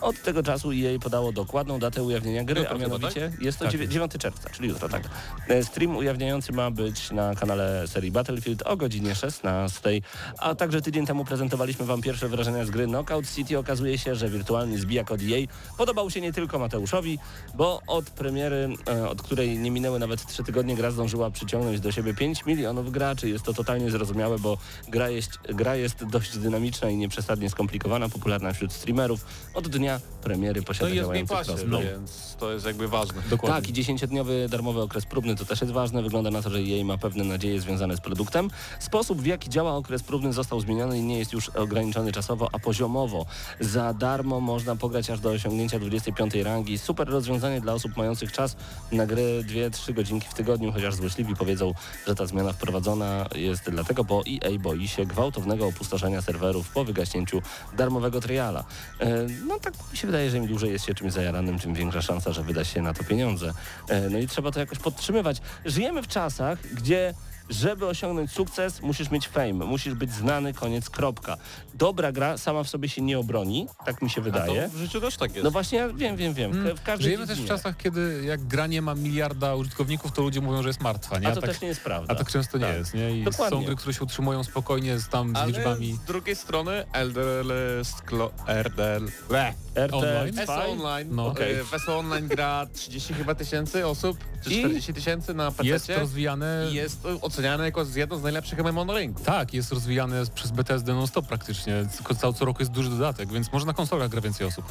Od tego czasu EA podało dokładną datę ujawnienia gry, a mianowicie jest to Tak dziewię- 9 czerwca, czyli jutro, tak. E, Stream ujawniający ma być na kanale serii Battlefield o godzinie 16. A także tydzień temu prezentowaliśmy wam pierwsze wrażenia z gry Knockout City. Okazuje się, że wirtualny zbijak od EA podobał się nie tylko Mateuszowi, bo od premiery, e, od której nie minęły nawet 3 tygodnie, gra zdążyła przyciągnąć do siebie 5 milionów graczy. Jest to totalnie zrozumiałe, bo gra jest, gra jest dość dynamiczna i nieprzesadnie skomplikowana, popularna wśród streamerów. Od dnia premiery No posiada i jest w Game działający crossplay. więc to jest jakby ważne. Dokładnie. Tak, i 10-dniowy darmowy okres próbny to też jest ważne. Wygląda na to, że jej ma pewne nadzieje związane z produktem. Sposób, w jaki działa okres próbny został zmieniony i nie jest już ograniczony czasowo, a poziomowo. Za darmo można pograć aż do osiągnięcia 25 rangi. Super rozwiązanie dla osób mających czas na gry 2-3 godzinki w tygodniu, chociaż złośliwi powiedzą, że ta zmiana wprowadzona jest dlatego, bo EA boi się gwałtownego opustoszenia serwerów po wygaśnięciu darmowego triala. E, No tak mi się wydaje, że im dłużej jest się czymś zajaranym, tym większa szansa, że wyda się na to pieniądze. E, No i trzeba to jakoś podtrzymywać. Żyjemy w czasach, gdzie żeby osiągnąć sukces, musisz mieć fame, musisz być znany, koniec, kropka. Dobra gra sama w sobie się nie obroni, tak mi się A wydaje. to w życiu też tak jest. No właśnie, ja wiem, wiem, wiem. Mm, W każdej Żyjemy też w dziedzinie. czasach, kiedy jak gra nie ma miliarda użytkowników, to ludzie mówią, że jest martwa, nie? A to tak, też nie jest prawda. a tak często nie Tak. jest, nie? I Dokładnie. są gry, które się utrzymują spokojnie z tam z Ale liczbami. z drugiej strony LDL sklo... RDL... Bleh. RTL Online? SO? Online. No. No. Okej. W SO Online gra 30 chyba tysięcy osób, czy I? 40 tysięcy na PC. Jest rozwijane... I jest oceniane jako jedno z najlepszych MMO na rynku. Tak, jest rozwijane przez BTSD non-stop praktycznie. Co, co, co roku jest duży dodatek, więc może na konsolach gra więcej osób.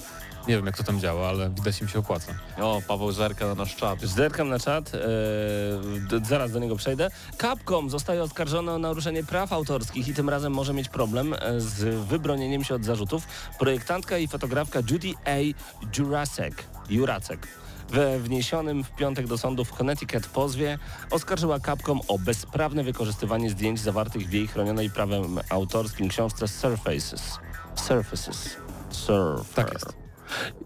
Nie wiem, jak to tam działa, ale widać im się opłaca. O, Paweł Zerka na nasz czat. Zerkam na czat, d- zaraz do niego przejdę. Capcom zostaje oskarżony o naruszenie praw autorskich i tym razem może mieć problem e, z wybronieniem się od zarzutów. Projektantka i fotografka Judy A. Jurasek, Juracek we wniesionym w piątek do sądu w Connecticut pozwie oskarżyła Capcom o bezprawne wykorzystywanie zdjęć zawartych w jej chronionej prawem autorskim książce Surfaces. Surfaces. Surf. Tak jest.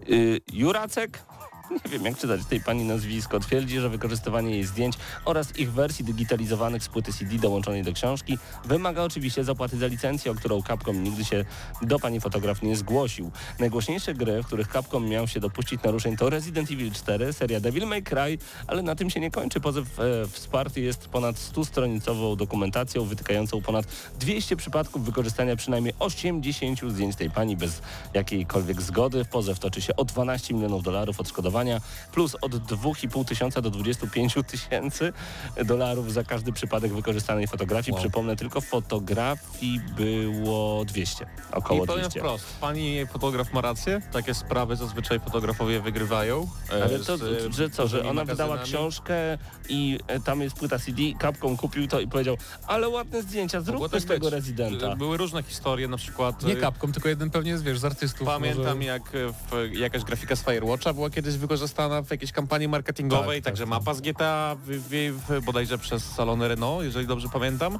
Y, Juracek, nie wiem jak czytać tej pani nazwisko, twierdzi, że wykorzystywanie jej zdjęć oraz ich wersji digitalizowanych z płyty CD dołączonej do książki wymaga oczywiście zapłaty za licencję, o którą Capcom nigdy się do pani fotograf nie zgłosił. Najgłośniejsze gry, w których Capcom miał się dopuścić naruszeń to Resident Evil 4, seria Devil May Cry, ale na tym się nie kończy. Pozew e, wsparty jest ponad 100-stronicową dokumentacją wytykającą ponad 200 przypadków wykorzystania przynajmniej 80 zdjęć tej pani bez jakiejkolwiek zgody. Pozew toczy się o 12 milionów dolarów odszkodowania plus od 2,5 tysiąca do 25 tysięcy dolarów za każdy przypadek wykorzystanej fotografii. Wow. Przypomnę, tylko fotografii było 200, około I powiem 200. wprost, pani fotograf ma rację, takie sprawy zazwyczaj fotografowie wygrywają. e, Ale to, z, że co, że ona wydała książkę i e, tam jest płyta CD, Capcom kupił to i powiedział, ale ładne zdjęcia, zróbmy tak z tego być. Rezydenta. Były różne historie, na przykład... Nie e, Capcom, tylko jeden pewnie jest, wiesz, z artystów. Pamiętam może... jak w, jakaś grafika z Firewatcha była kiedyś wykorzystana w jakiejś kampanii marketingowej, Tak, tak, także tak. mapa z GTA w, w, w, bodajże przez salony Renault, jeżeli dobrze pamiętam.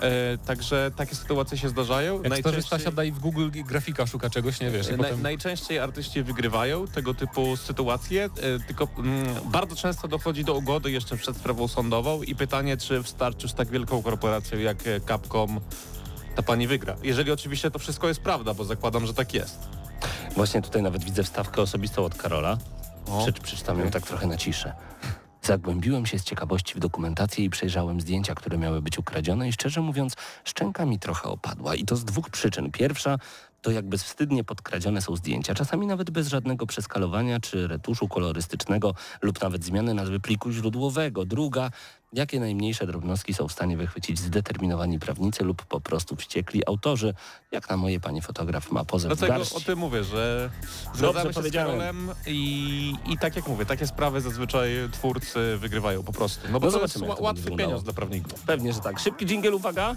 E, także takie sytuacje się zdarzają. Jak starzysta siada i w Google grafika szuka czegoś, nie wiesz, Na, potem... Najczęściej artyści wygrywają tego typu sytuacje, e, tylko mm, bardzo często dochodzi do ugody jeszcze przed sprawą sądową i pytanie, czy wystarczy z tak wielką korporacją jak e, Capcom ta pani wygra. Jeżeli oczywiście to wszystko jest prawda, bo zakładam, że tak jest. Właśnie tutaj nawet widzę wstawkę osobistą od Karola. Prze- przeczytam ją tak trochę na ciszę. Zagłębiłem się z ciekawości w dokumentację i przejrzałem zdjęcia, które miały być ukradzione i szczerze mówiąc, szczęka mi trochę opadła. I to z dwóch przyczyn. Pierwsza to jak bezwstydnie podkradzione są zdjęcia, czasami nawet bez żadnego przeskalowania czy retuszu kolorystycznego lub nawet zmiany nazwy pliku źródłowego. Druga, jakie najmniejsze drobnostki są w stanie wychwycić zdeterminowani prawnicy lub po prostu wściekli autorzy, jak na moje pani fotograf ma pozę w Dlatego garści. o tym mówię, że zgadzamy się z. Karolem i, i tak jak mówię, takie sprawy zazwyczaj twórcy wygrywają po prostu. No bo No to jest zobaczymy, jak ła- to łatwy wyglądało. pieniądz dla prawników. Pewnie, że tak. Szybki dżingiel, uwaga.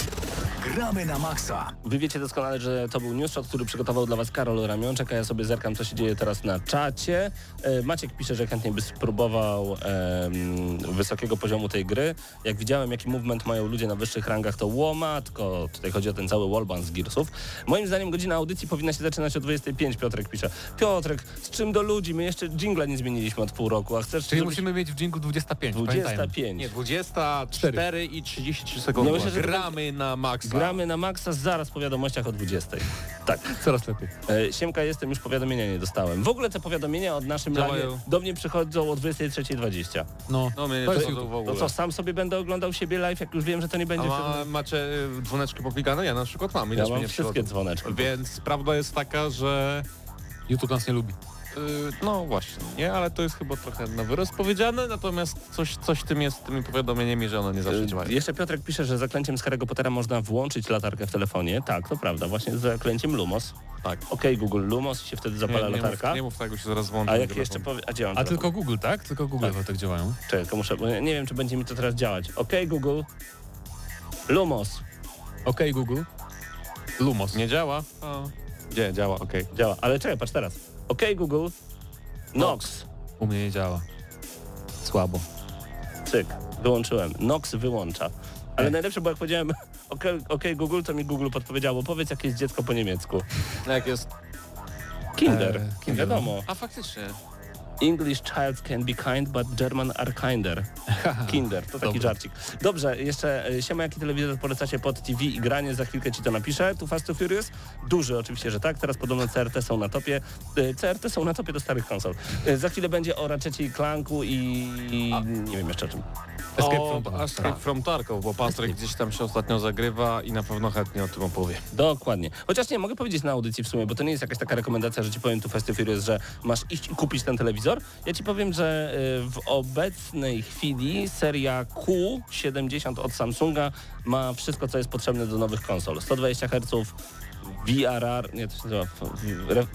Gramy na maksa. Wy wiecie doskonale, że to był newsshot, który przygotował dla Was Karol Ramionczek, a ja sobie zerkam, co się dzieje teraz na czacie. E, Maciek pisze, że chętnie by spróbował em, wysokiego poziomu tej gry. Jak widziałem, jaki movement mają ludzie na wyższych rangach, to łomatko. Tutaj chodzi o ten cały wallband z Gearsów. Moim zdaniem godzina audycji powinna się zaczynać o 25, Piotrek pisze. Piotrek, z czym do ludzi? My jeszcze jingla nie zmieniliśmy od pół roku, a chcesz... Czyli żebyś- musimy mieć w dżinglu 25, pamiętajmy. 25. Nie, 24 i 33 sekundy. Ja myślę, że to Gramy na maksa. Gramy na maksa zaraz po wiadomościach o 20. Tak. Coraz lepiej. E, Siemka, jestem, już powiadomienia nie dostałem. W ogóle te powiadomienia od naszym Działają. do mnie przychodzą o 23.20. No, No mnie nie To w To ogóle. co, sam sobie będę oglądał siebie live, jak już wiem, że to nie A będzie... ma, wtedy- macie y, dzwoneczki poplikane? Ja na przykład mam i ja mam wszystkie dzwoneczki. Więc prawda jest taka, że YouTube nas nie lubi. y, no właśnie, nie, ale to jest chyba trochę na wyrost powiedziane, natomiast coś, coś tym jest z tymi powiadomieniami, że one nie zawsze E, działają. Jeszcze Piotrek pisze, że zaklęciem z Harry'ego Pottera można włączyć latarkę w telefonie. Tak, to prawda, właśnie z zaklęciem Lumos. Tak. Okej, Google Lumos się wtedy zapala nie, nie latarka. Mów, nie mów tak, bo się zaraz włączy A jak mikrofon. jeszcze powie... A gdzie mam A tylko Google, tak? Tylko Google Tak. tak działają. Czekaj, tylko muszę... bo ja Nie wiem, czy będzie mi to teraz działać. Okej, Google. Lumos. Okej, Google. Lumos. Nie działa? Gdzie? Działa, okej. Działa. Ale czekaj, patrz teraz. Okej, Google. Nox. U mnie nie działa. Słabo. Cyk, wyłączyłem. Nox wyłącza. Ale Ech. najlepsze było jak powiedziałem OK, okay Google, to mi Google podpowiedziało, powiedz jakie jest dziecko po niemiecku. Jak jest? Kinder, Eee, kinder, wiadomo. A faktycznie. English child can be kind, but German are kinder. Kinder, to taki Dobra. żarcik. Dobrze, jeszcze e, siema, jaki telewizor polecacie pod TV i granie, za chwilkę ci to napiszę. Tu Fast to Furious? Duży oczywiście, że tak. Teraz podobno CRT są na topie. E, CRT są na topie do starych konsol. E, Za chwilę będzie o Ratchetie i Clanku i nie wiem jeszcze o czym. Escape o, from. Escape from Tarkov, bo Patryk gdzieś tam się ostatnio zagrywa i na pewno chętnie o tym opowie. Dokładnie. Chociaż nie, mogę powiedzieć na audycji w sumie, bo to nie jest jakaś taka rekomendacja, że ci powiem tu Fast and Furious, że masz iść i kupić ten telewizor. Ja ci powiem, że y, w obecnej chwili seria Q70 od Samsunga ma wszystko, co jest potrzebne do nowych konsol. 120 Hz, VRR, nie, to się nazywa, re-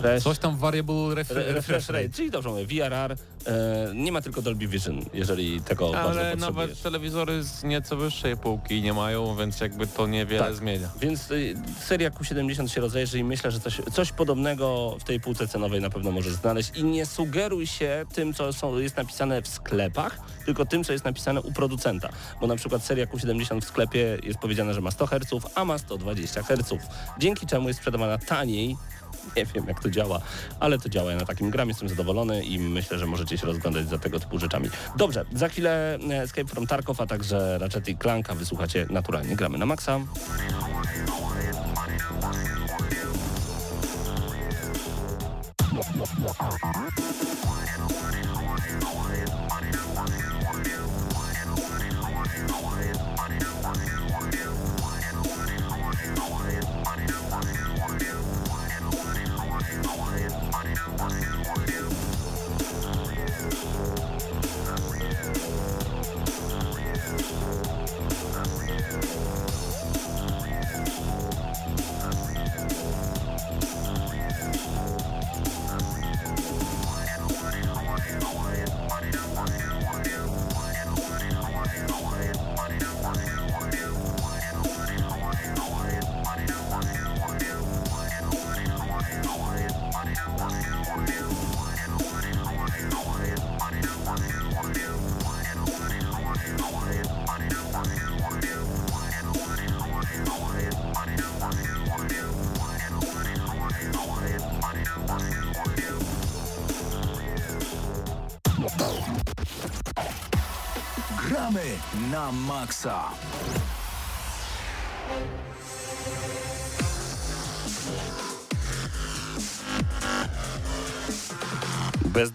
fresh, Coś tam variable ref re- refresh rate, rate. czyli dobrze mówię, VRR. E, nie ma tylko Dolby Vision, jeżeli tego bardzo Ale nawet telewizory z nieco wyższej półki nie mają, więc jakby to niewiele Tak. zmienia. Więc y, seria Q70 się rozejrzy i myślę, że coś, coś podobnego w tej półce cenowej na pewno możesz znaleźć. I nie sugeruj się tym, co są, jest napisane w sklepach, tylko tym, co jest napisane u producenta. Bo na przykład seria Q70 w sklepie jest powiedziane, że ma 100 Hz, a ma 120 Hz. Dzięki czemu jest sprzedawana taniej. Nie wiem, jak to działa, ale to działa. Ja na takim gram jestem zadowolony i myślę, że możecie się rozglądać za tego typu rzeczami. Dobrze, za chwilę e, Escape from Tarkov, a także Ratchet i Clanka wysłuchacie naturalnie. Gramy na maksa.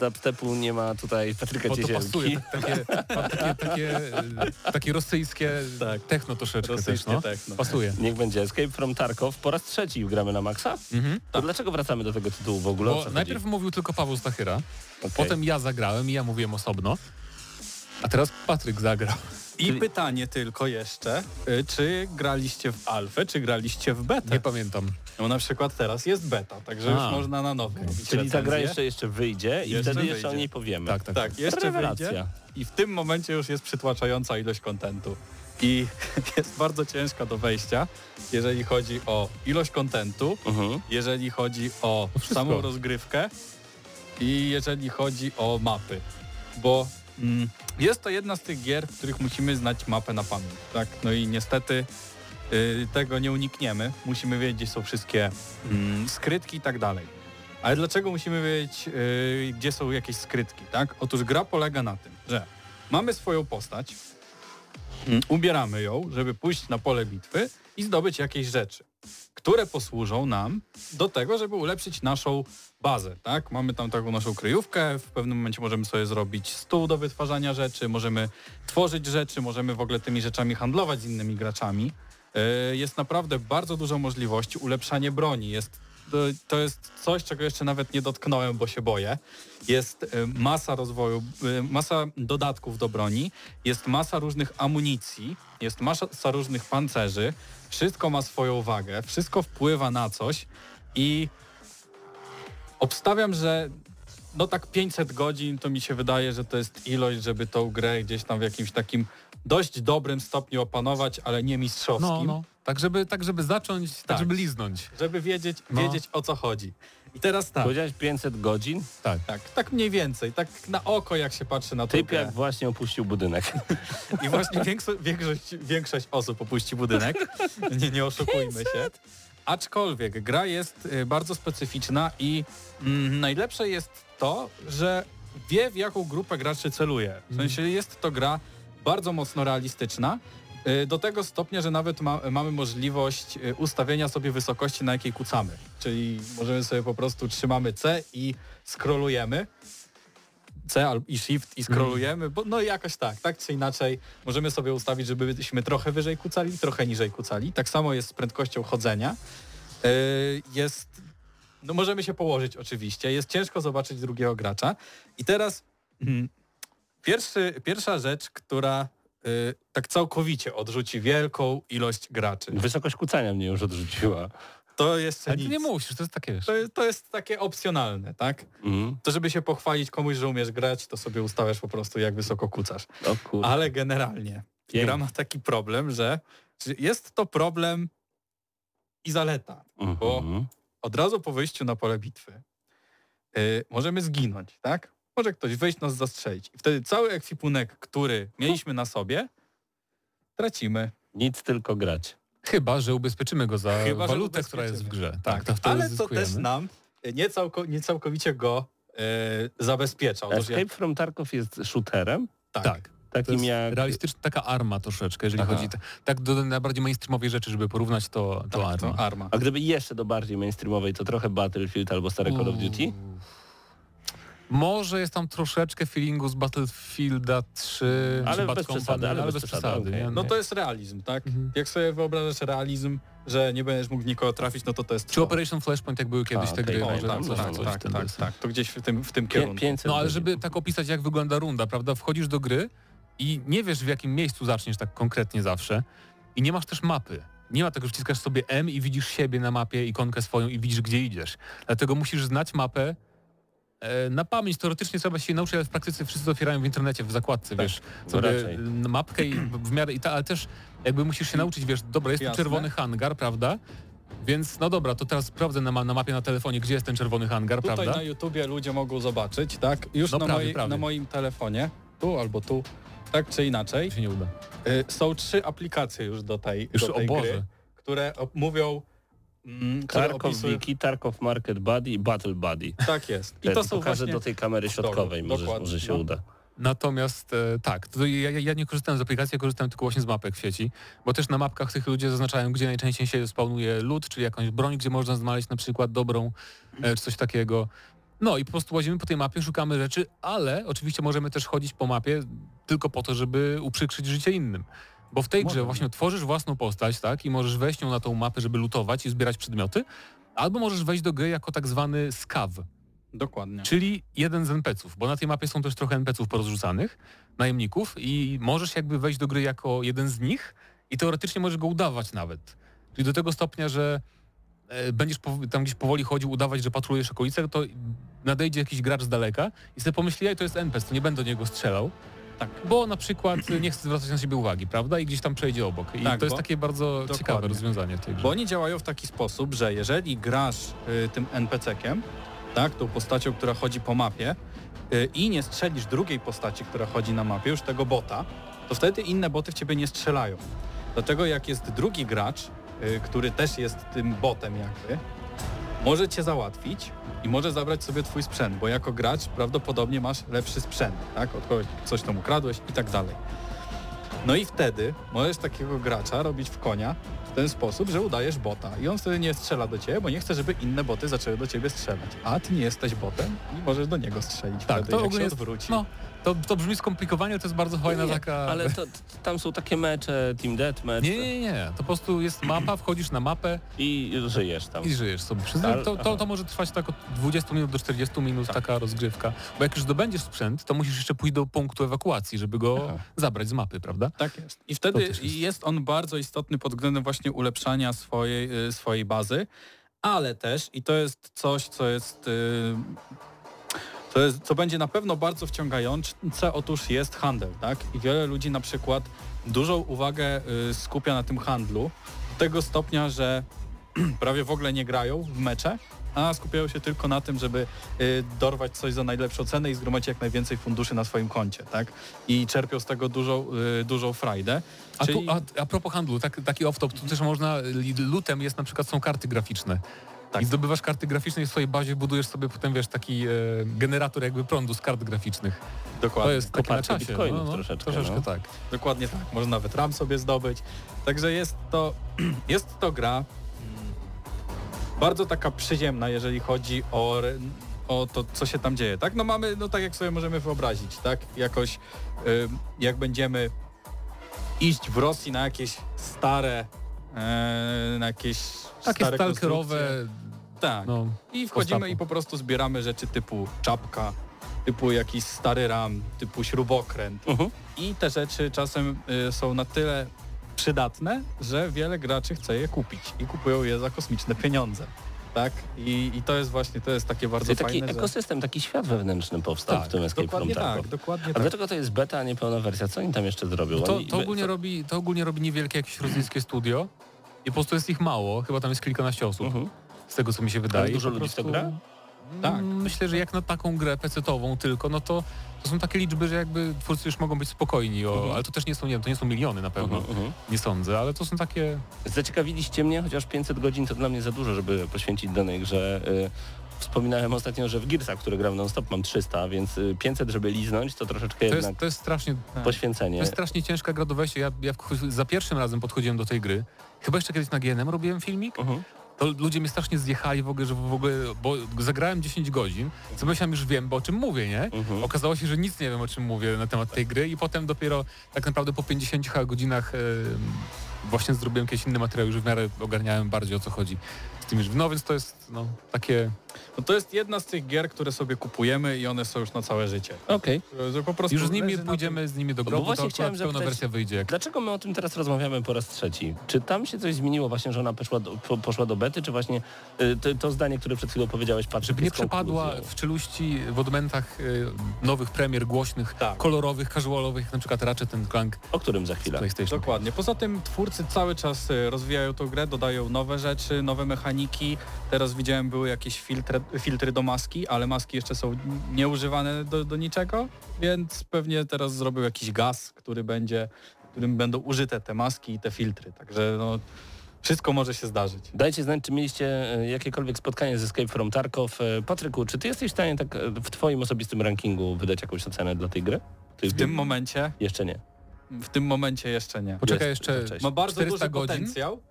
Dubstepu nie ma tutaj Patryka Bo to pasuje, tak, takie, takie, takie, e, takie rosyjskie Tak. techno troszeczkę Rosyjskie też, no. techno. Pasuje. Niech będzie Escape from Tarkov. Po raz trzeci gramy na maksa? Mhm. To dlaczego wracamy do tego tytułu w ogóle? Bo najpierw mówił tylko Paweł Stachyra, Okej. potem ja zagrałem i ja mówiłem osobno, a teraz Patryk zagrał. I Czyli- pytanie tylko jeszcze, y, czy graliście w alfę, czy graliście w betę? Nie pamiętam. No na przykład teraz jest beta, także A. już można na nowo Czyli ta gra recenzję. jeszcze, jeszcze wyjdzie i Jeszcze wtedy jeszcze o wyjdzie. niej powiemy. Tak, tak. Tak, jeszcze Rewelacja. wyjdzie i w tym momencie już jest przytłaczająca ilość kontentu. I jest bardzo ciężka do wejścia, jeżeli chodzi o ilość kontentu, Mhm. jeżeli chodzi o wszystko. samą rozgrywkę i jeżeli chodzi o mapy. Bo jest to jedna z tych gier, w których musimy znać mapę na pamięć. Tak? No i niestety y, tego nie unikniemy. Musimy wiedzieć, gdzie są wszystkie mm, skrytki i tak dalej. Ale dlaczego musimy wiedzieć, y, gdzie są jakieś skrytki? Tak? Otóż gra polega na tym, że mamy swoją postać, mm, ubieramy ją, żeby pójść na pole bitwy i zdobyć jakieś rzeczy które posłużą nam do tego, żeby ulepszyć naszą bazę, tak? Mamy tam taką naszą kryjówkę, w pewnym momencie możemy sobie zrobić stół do wytwarzania rzeczy, możemy tworzyć rzeczy, możemy w ogóle tymi rzeczami handlować z innymi graczami. Yy, Jest naprawdę bardzo dużo możliwości, ulepszanie broni. Jest to, jest coś, czego jeszcze nawet nie dotknąłem, bo się boję. Jest y, masa rozwoju, y, masa dodatków do broni, jest masa różnych amunicji, jest masa różnych pancerzy, wszystko ma swoją wagę, wszystko wpływa na coś. I obstawiam, że no tak 500 godzin to mi się wydaje, że to jest ilość, żeby tą grę gdzieś tam w jakimś takim dość dobrym stopniu opanować, ale nie mistrzowskim. No, no. Tak żeby, tak, żeby zacząć, tak, Tak. żeby liznąć. Żeby wiedzieć, No. wiedzieć o co chodzi. I teraz tak, Powiedziałeś 500 godzin? Tak. tak, tak mniej więcej, tak na oko jak się patrzy na tę Typ jak właśnie opuścił budynek. I właśnie większo- większość, większość osób opuści budynek. Nie, nie oszukujmy się. Aczkolwiek gra jest y, bardzo specyficzna i mm, najlepsze jest to, że wie w jaką grupę graczy celuje. W sensie jest to gra bardzo mocno realistyczna. y, Do tego stopnia, że nawet ma, mamy możliwość y, ustawienia sobie wysokości, na jakiej kucamy. Czyli możemy sobie po prostu trzymamy C i scrollujemy. C i Shift i scrollujemy, bo no jakoś tak, tak czy inaczej możemy sobie ustawić, żebyśmy trochę wyżej kucali, trochę niżej kucali. Tak samo jest z prędkością chodzenia. Yy, Jest, no możemy się położyć oczywiście, jest ciężko zobaczyć drugiego gracza. I teraz mm, pierwszy, pierwsza rzecz, która yy, tak całkowicie odrzuci wielką ilość graczy, Wysokość kucania mnie już odrzuciła. To jeszcze Ale ty nie musisz, to jest takie, wiesz. To, jest- to jest takie opcjonalne, tak? Mhm. To żeby się pochwalić komuś, że umiesz grać, to sobie ustawiasz po prostu jak wysoko kucasz. O kurde. Ale generalnie Pięknie. gra ma taki problem, że że jest to problem i zaleta. bo- Mhm. Od razu po wyjściu na pole bitwy yy, możemy zginąć, tak? Może ktoś wejść nas zastrzelić. I wtedy cały ekwipunek, który mieliśmy na sobie, tracimy. Nic, tylko grać. Chyba, że ubezpieczymy go za Chyba, walutę, która jest w grze. ubezpieczymy. Tak, to wtedy Ale to też nam nie, całko, nie całkowicie go yy, zabezpiecza. Otóż Escape jak, from Tarkov jest shooterem? tak. Tak. Takim jak... realistyczna, taka arma troszeczkę, jeżeli Aha. chodzi tak do najbardziej mainstreamowej rzeczy, żeby porównać to, to tak, arma. to arma. A gdyby jeszcze do bardziej mainstreamowej, to trochę Battlefield albo stare Call of Duty? Może jest tam troszeczkę feelingu z Battlefielda 3, Ale bez Company, przesady, ale ale bez przesady, nie? No to jest realizm, tak? Mhm. Jak sobie wyobrażasz realizm, że nie będziesz mógł nikogo trafić, no to to jest Czy to. Operation Flashpoint, jak były kiedyś A, te gry, o, może tam coś, tak, coś tak, tym tak, deseń. tak, to gdzieś w tym, w tym kierunku. 500 No ale żeby tak opisać, jak wygląda runda, prawda? Wchodzisz do gry i nie wiesz, w jakim miejscu zaczniesz tak konkretnie zawsze i nie masz też mapy. Nie ma tego, że wciskasz sobie M i widzisz siebie na mapie, ikonkę swoją i widzisz, gdzie idziesz. Dlatego musisz znać mapę na pamięć. Teoretycznie trzeba się nauczyć, ale w praktyce wszyscy otwierają w internecie, w zakładce, Tak, wiesz, sobie raczej. mapkę i w miarę, i ta, ale też jakby musisz się nauczyć, wiesz, dobra, jest tu Jasne. czerwony hangar, prawda? Więc no dobra, to teraz sprawdzę na, ma- na mapie na telefonie, gdzie jest ten czerwony hangar, Tutaj prawda? na YouTubie ludzie mogą zobaczyć, tak? Już No na, prawie, mojej, prawie. na moim telefonie, tu albo tu, tak czy inaczej, się nie uda. y, są trzy aplikacje już do tej, Już do tej gry, które mówią, mm, Tarkov opisują... Wiki, Tarkov Market Buddy i Battle Buddy. Tak jest. I to są pokażę właśnie... do tej kamery środkowej, może, może się no. uda. Natomiast e, tak, to ja, ja- ja nie korzystałem z aplikacji, ja korzystałem tylko właśnie z mapek w sieci, bo też na mapkach tych ludzie zaznaczają, gdzie najczęściej się spawnuje lód, czyli jakąś broń, gdzie można znaleźć na przykład dobrą, e, czy coś takiego. No i po prostu łazimy po tej mapie, szukamy rzeczy, ale oczywiście możemy też chodzić po mapie tylko po to, żeby uprzykrzyć życie innym. Bo w tej grze Możemy. właśnie tworzysz własną postać, tak, i możesz wejść nią na tą mapę, żeby lutować i zbierać przedmioty, albo możesz wejść do gry jako tak zwany skaw, Dokładnie. czyli jeden z NPC-ów, bo na tej mapie są też trochę NPC-ów porozrzucanych, najemników i możesz jakby wejść do gry jako jeden z nich i teoretycznie możesz go udawać nawet. Czyli do tego stopnia, że e, będziesz tam gdzieś powoli chodził, udawać, że patrujesz okolice, to nadejdzie jakiś gracz z daleka i sobie pomyśli, ej, to jest NPC, to nie będę do niego strzelał, Tak. bo na przykład e, nie chce zwracać na siebie uwagi, prawda? I gdzieś tam przejdzie obok. I Tak, to jest takie bardzo Dokładnie. ciekawe rozwiązanie tej grze. Bo oni działają w taki sposób, że jeżeli grasz y, tym NPC-kiem, tak, tą postacią, która chodzi po mapie y, i nie strzelisz drugiej postaci, która chodzi na mapie, już tego bota, to wtedy inne boty w ciebie nie strzelają. Dlatego jak jest drugi gracz, y, który też jest tym botem jakby, może cię załatwić i może zabrać sobie twój sprzęt, bo jako gracz prawdopodobnie masz lepszy sprzęt, tak, od kogoś coś tam ukradłeś i tak dalej. No i wtedy możesz takiego gracza robić w konia w ten sposób, że udajesz bota i on wtedy nie strzela do ciebie, bo nie chce, żeby inne boty zaczęły do ciebie strzelać. A ty nie jesteś botem i możesz do niego strzelić Tak, wtedy, to jak ogólnie się jest- odwróci. No, to, to brzmi skomplikowanie, to jest bardzo fajna Nie, taka... Ale to, to, tam są takie mecze, Team Deathmatch Nie, nie, nie. To po prostu jest mapa, wchodzisz na mapę i żyjesz tam. i żyjesz sobie. To, to, to może trwać tak od 20 minut do 40 minut taka rozgrywka. Bo jak już zdobędziesz sprzęt, to musisz jeszcze pójść do punktu ewakuacji, żeby go Aha. zabrać z mapy, prawda? Tak jest. I wtedy jest- jest. on bardzo istotny pod względem właśnie ulepszania swojej, y, swojej bazy, ale też, i to jest coś, co jest, y, co jest, co będzie na pewno bardzo wciągające, otóż jest handel, tak? I wiele ludzi na przykład dużą uwagę y, skupia na tym handlu, do tego stopnia, że prawie w ogóle nie grają w mecze, a skupiają się tylko na tym, żeby y, dorwać coś za najlepszą cenę i zgromadzić jak najwięcej funduszy na swoim koncie, tak? I czerpią z tego dużą, y, dużą frajdę. A, Czyli- tu, a, a propos handlu, tak, taki off-top, tu też można, lutem jest na przykład, są karty graficzne. Tak. I zdobywasz karty graficzne i w swojej bazie budujesz sobie potem, wiesz, taki e, generator jakby prądu z kart graficznych. Dokładnie. To jest takie na czasie. bitcoinów troszeczkę, Troszeczkę no. tak. Dokładnie tak. Można nawet RAM sobie zdobyć. Także jest to, jest to gra mm, bardzo taka przyziemna, jeżeli chodzi o, o to, co się tam dzieje. Tak, no mamy, no tak jak sobie możemy wyobrazić, tak, jakoś ym, jak będziemy iść w Rosji na jakieś stare, e, na jakieś Takie stare stalkerowe, konstrukcje. Tak. no, I wchodzimy postapo. i po prostu zbieramy rzeczy typu czapka, typu jakiś stary ram, typu śrubokręt. Mhm. I te rzeczy czasem y, są na tyle przydatne, że wiele graczy chce je kupić i kupują je za kosmiczne pieniądze. Tak? I, i to jest właśnie, to jest takie bardzo Czyli taki fajne, że... ekosystem, taki świat wewnętrzny powstał Tak, w tym Escape Dokładnie from tak, dokładnie A tak. dlaczego to jest beta, a nie pełna wersja? Co oni tam jeszcze zrobią? To, to, ogólnie co- robi, to ogólnie robi niewielkie jakieś rosyjskie studio i po prostu jest ich mało, chyba tam jest kilkanaście osób, Mhm. z tego co mi się wydaje. Ale dużo po ludzi w to prostu- gra? Tak. Mm, Myślę, że jak na taką grę pecetową tylko, no to, to są takie liczby, że jakby twórcy już mogą być spokojni, o, Mhm. ale to też nie są, nie wiem, to nie są miliony na pewno, Mhm, mhm. nie sądzę, ale to są takie... Zaciekawiliście mnie, chociaż 500 godzin to dla mnie za dużo, żeby poświęcić danej grze. Y, Wspominałem ostatnio, że w Gearsach, które gram non-stop mam 300, więc y, 500, żeby liznąć, to troszeczkę To jednak jest, to jest strasznie Tak. poświęcenie. To jest strasznie ciężka gra do wejścia. Ja, ja wcho- za pierwszym razem podchodziłem do tej gry. Chyba jeszcze kiedyś na GNM robiłem filmik. Mhm. To ludzie mnie strasznie zjechali w ogóle, że w ogóle, bo zagrałem 10 godzin, co myślałem już wiem, bo o czym mówię, nie? Mhm. Okazało się, że nic nie wiem o czym mówię na temat tej gry i potem dopiero tak naprawdę po 50 chyba godzinach właśnie zrobiłem jakieś inne materiały, już w miarę ogarniałem bardziej o co chodzi z tymi No więc to jest no, takie... No to jest jedna z tych gier, które sobie kupujemy i one są już na całe życie. Okej. Prostu Już z nimi pójdziemy z nimi do Bo grobu, właśnie to chciałem pełna zapytać- wersja wyjdzie. Jak... Dlaczego my o tym teraz rozmawiamy po raz trzeci? Czy tam się coś zmieniło właśnie, że ona poszła do, po, poszła do bety, czy właśnie y, to, to zdanie, które przed chwilą powiedziałeś, Patryk, Żeby nie przepadła konkluzją? w czeluści w odmętach y, nowych premier głośnych, Tak. kolorowych, casualowych, jak na przykład Ratchet Clank O którym za chwilę. Dokładnie. Poza tym twórcy cały czas y, rozwijają tą grę, dodają nowe rzeczy, nowe mechaniki. Teraz widziałem, były jakieś filtry, filtry do maski, ale maski jeszcze są nieużywane do, do niczego, więc pewnie teraz zrobił jakiś gaz, który będzie, którym będą użyte te maski i te filtry. Także no, Wszystko może się zdarzyć. Dajcie znać, czy mieliście e, jakiekolwiek spotkanie z Escape from Tarkov. E, Patryku, czy ty jesteś w stanie tak e, w twoim osobistym rankingu wydać jakąś ocenę dla tej gry? Ty W tym momencie, Jeszcze nie. w tym momencie jeszcze nie. Poczekaj Jest jeszcze. Ma bardzo 400 duży godzin. potencjał,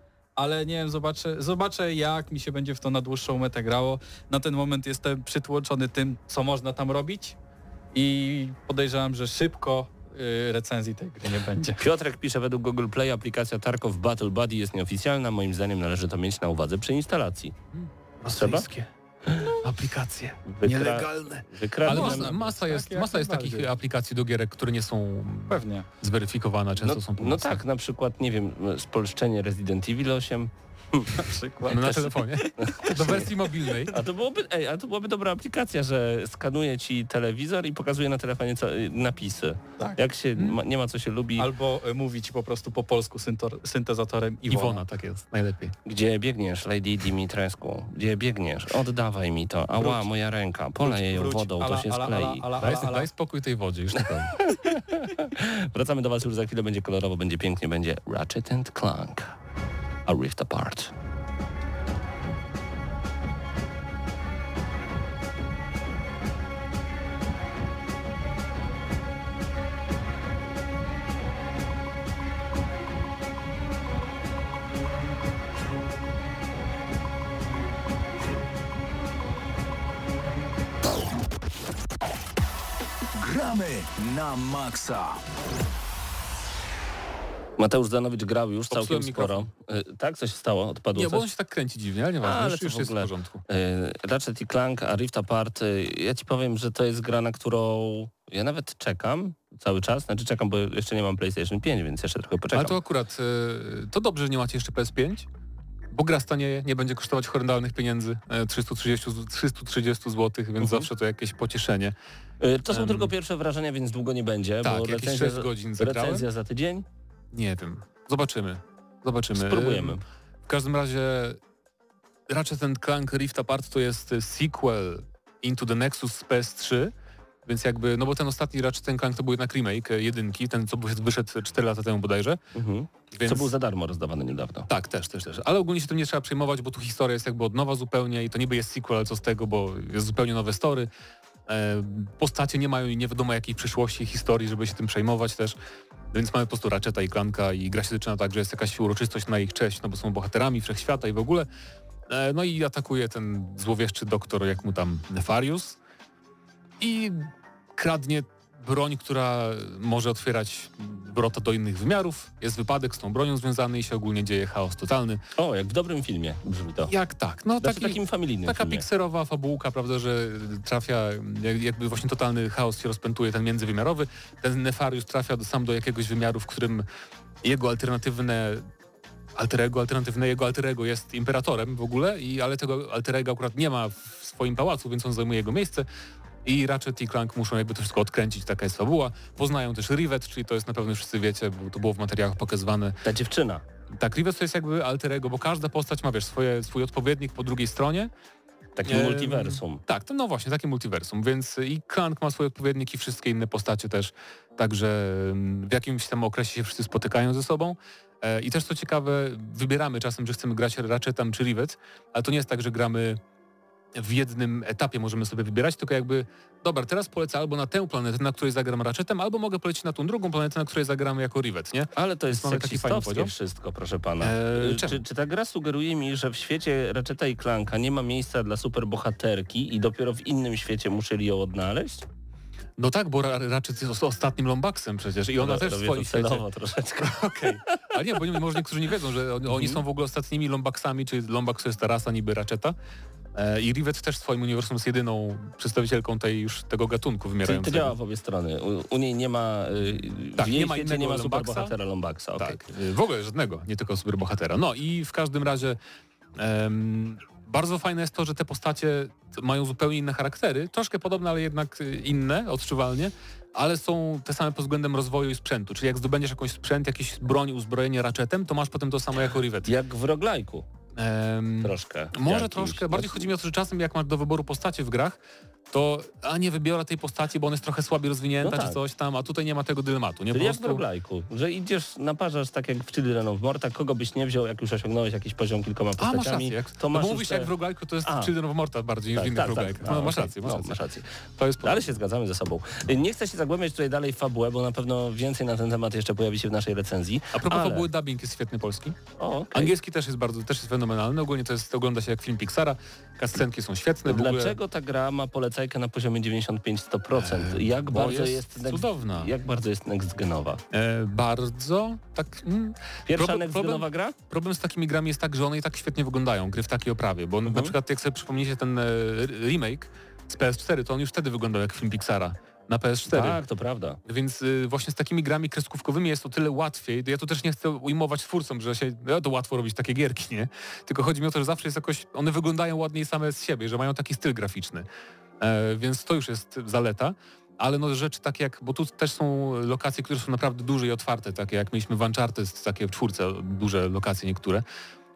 ale nie wiem, zobaczę, zobaczę jak mi się będzie w to na dłuższą metę grało. Na ten moment jestem przytłoczony tym, co można tam robić i podejrzewam, że szybko y, recenzji tej gry nie będzie. Piotrek pisze, według Google Play aplikacja Tarkov Battle Buddy jest nieoficjalna. Moim zdaniem należy to mieć na uwadze przy instalacji. Trzeba? Rosyjskie aplikacje. Wykra- Nielegalne. Ale masa, masa jest, Tak, jak masa jest takich aplikacji do gierek, które nie są Pewnie. zweryfikowane, często no, są no pomocne. tak, na przykład, nie wiem, spolszczenie Resident Evil 8. Na przykład. No na telefonie. Do wersji mobilnej. A to byłoby, ej, a to byłaby dobra aplikacja, że skanuje ci telewizor i pokazuje na telefonie co, napisy. Tak. Jak się ma, nie ma co się lubi, Albo y, mówi ci po prostu po polsku syntor, syntezatorem Iwona. Iwona, tak jest, najlepiej. gdzie biegniesz, Lady Dimitrescu? Gdzie biegniesz? Oddawaj mi to. Ała, Wróć. moja ręka. Poleję ją wodą, to Ala, się ala, sklei. ala, ala, Daj, ala, ala. daj spokój tej wodzie, już naprawdę. Wracamy do Was już za chwilę, będzie kolorowo, będzie pięknie, będzie Ratchet and Clank. A Rift Apart. Gramy na maksa. Mateusz Zanowicz grał już całkiem Popsułem sporo. Y, Tak? Co się stało? Odpadło Nie, bo coś? on się tak kręci dziwnie, ale nieważne, Ale już, już w jest w porządku. Y, Ratchet i Clank, a Rift Apart, y, ja ci powiem, że to jest gra, na którą ja nawet czekam cały czas. Znaczy czekam, bo jeszcze nie mam PlayStation 5, więc jeszcze trochę poczekam. Ale to akurat, to dobrze, że nie macie jeszcze PS5, bo gra stanieje, nie będzie kosztować horrendalnych pieniędzy, e, 330, z- 330 zł, więc Mhm. zawsze to jakieś pocieszenie. To są Em, tylko pierwsze wrażenia, więc długo nie będzie, Tak, bo recenzja, 6 godzin recenzja za tydzień. Nie wiem, zobaczymy. Zobaczymy. Spróbujemy. W każdym razie Ratchet Clank Rift Apart to jest sequel Into the Nexus z PS3, więc jakby, no bo ten ostatni Ratchet Clank to był jednak remake e, jedynki, ten co wyszedł 4 lata temu bodajże. Mhm. Więc... Co był za darmo rozdawany niedawno. Tak, też, też, też. Ale ogólnie się tym nie trzeba przejmować, bo tu historia jest jakby od nowa zupełnie i to niby jest sequel, ale co z tego, bo jest zupełnie nowe story. E, postacie nie mają nie wiadomo jakiej przyszłości, historii, żeby się tym przejmować też. Więc mamy po prostu Ratcheta i Clanka i gra się zaczyna tak, że jest jakaś uroczystość na ich cześć, no bo są bohaterami wszechświata i w ogóle. E, no i atakuje ten złowieszczy doktor, jak mu tam Nefarius i kradnie broń, która może otwierać wrota do innych wymiarów. Jest wypadek z tą bronią związany i się ogólnie dzieje chaos totalny. O, jak w dobrym filmie brzmi to. Jak tak? No Znaczy taki, takim familijnym taka filmie. pikserowa fabułka, prawda, że trafia, jak- jakby właśnie totalny chaos się rozpętuje, ten międzywymiarowy. Ten Nefarius trafia do, sam do jakiegoś wymiaru, w którym jego alternatywne alterego, alternatywne jego alterego jest imperatorem w ogóle, i, ale tego alterego akurat nie ma w swoim pałacu, więc on zajmuje jego miejsce. I Ratchet i Clank muszą jakby to wszystko odkręcić, taka jest fabuła. Poznają też Rivet, czyli to jest na pewno wszyscy wiecie, bo to było w materiałach pokazywane. Ta dziewczyna. Tak, Rivet to jest jakby alter ego, bo każda postać ma wiesz, swoje, swój odpowiednik po drugiej stronie. Takim Em, multiversum. Tak, to no właśnie, takie multiversum, więc i Clank ma swoje odpowiedniki, wszystkie inne postacie też, także w jakimś tam okresie się wszyscy spotykają ze sobą. E, I też co ciekawe, wybieramy czasem, że chcemy grać Ratchetem czy Rivet, ale to nie jest tak, że gramy w jednym etapie możemy sobie wybierać, tylko jakby, dobra, teraz polecę albo na tę planetę, na której zagram Ratchetem, albo mogę polecieć na tą drugą planetę, na której zagramy jako Rivet, nie? Ale to jest mamy taki fajny podział. wszystko, proszę pana. Eee, czy, czy ta gra sugeruje mi, że w świecie Ratcheta i Clanka nie ma miejsca dla superbohaterki i dopiero w innym świecie musieli ją odnaleźć? No tak, bo Ra- Ratchet jest os- ostatnim Lombaxem przecież i ona Ro- też w swoim świecie. troszeczkę. Okej. Ale nie, bo nie- może niektórzy nie wiedzą, że oni, oni są w ogóle ostatnimi Lombaxami, czyli Lombax to jest ta rasa niby Ratcheta. E, I Rivet też w swoim uniwersum jest jedyną przedstawicielką tej już tego gatunku Czyli wymierającego. to działa w obie strony. U, u niej nie ma, y, Tak, w jej nie ma innego nie ma Lombaxa. superbohatera Lombaxa. okej. Tak, y, w ogóle żadnego, nie tylko superbohatera. No i w każdym razie em, bardzo fajne jest to, że te postacie mają zupełnie inne charaktery, troszkę podobne, ale jednak y, inne, odczuwalnie, ale są te same pod względem rozwoju i sprzętu. Czyli jak zdobędziesz jakąś sprzęt, jakiś broń, uzbrojenie raczetem, to masz potem to samo jako Rivet. Jak w roglajku. Em, Troszkę. może jakimś. troszkę, bardziej chodzi mi o to, że czasem jak masz do wyboru postacie w grach, to a nie wybiorę tej postaci, bo ona jest trochę słabiej rozwinięta No tak. czy coś tam, a tutaj nie ma tego dylematu. Nie Czyli po jak w prostu... roguelike'u, że idziesz, naparzasz tak jak w Children of Morta, kogo byś nie wziął, jak już osiągnąłeś jakiś poziom kilkoma A, postaciami, masz rację. Jak, to no masz bo już mówisz, te... jak w roguelike'u to jest A. Children of Morta bardziej niż w innych roguelike'ach. A, No, masz okej. rację, masz No, rację. masz rację. To jest Ale się zgadzamy ze sobą. Nie chcę się zagłębiać tutaj dalej w fabułę, bo na pewno więcej na ten temat jeszcze pojawi się w naszej recenzji. A propos ale... fabuły, dubbing jest świetny polski. O, okej. Angielski też jest bardzo, też jest fenomenalny. Ogólnie to jest, ogląda się jak film Pixara. Kascenki są świetne. Dlaczego ta gra ma polecajkę na poziomie 95-100%? Jak bo bardzo jest jest, next, cudowna. Jak bardzo jest next genowa? E, bardzo, tak... Mm, Pierwsza Problem- next problem- genowa gra? problem z takimi grami jest tak, że one i tak świetnie wyglądają, gry w takiej oprawie, bo Mhm. na przykład jak sobie przypomnicie ten e, remake z PS4, to on już wtedy wyglądał jak film Pixara na PS4. Tak, to prawda. Więc y, właśnie z takimi grami kreskówkowymi jest to tyle łatwiej. Ja tu też nie chcę ujmować twórcom, że się no, to łatwo robić takie gierki, nie? Tylko chodzi mi o to, że zawsze jest jakoś, one wyglądają ładniej same z siebie, że mają taki styl graficzny. E, więc to już jest zaleta. Ale no rzeczy takie jak, bo tu też są lokacje, które są naprawdę duże i otwarte, takie jak mieliśmy w Uncharted, takie w czwórce, duże lokacje niektóre.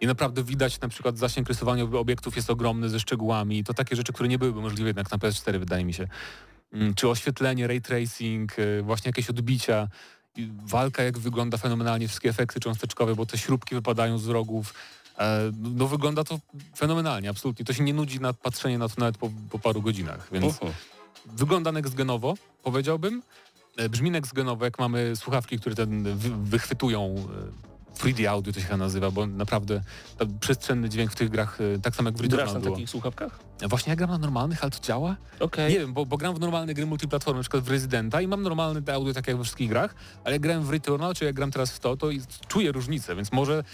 I naprawdę widać na przykład zasięg rysowania obiektów jest ogromny ze szczegółami. To takie rzeczy, które nie byłyby możliwe jednak na PS4 wydaje mi się. Mm, Czy oświetlenie, ray tracing, y, właśnie jakieś odbicia, walka jak wygląda fenomenalnie, wszystkie efekty cząsteczkowe, bo te śrubki wypadają z rogów. E, No wygląda to fenomenalnie, absolutnie. To się nie nudzi na patrzenie na to nawet po, po paru godzinach, więc Uhu. wygląda next-genowo, powiedziałbym. E, Brzmi next-genowo, jak mamy słuchawki, które ten wy, wychwytują e, 3D audio to się chyba nazywa, bo naprawdę przestrzenny dźwięk w tych grach, e, tak samo jak w Grasz Returnal na było. takich słuchawkach? Właśnie ja gram na normalnych, ale to działa? Okej. Nie wiem, bo, bo gram w normalne gry multiplatformy, na przykład w Residenta i mam normalne te audio tak jak we wszystkich grach, ale jak grałem w Returnal, czy jak gram teraz w to, to czuję różnicę, więc może...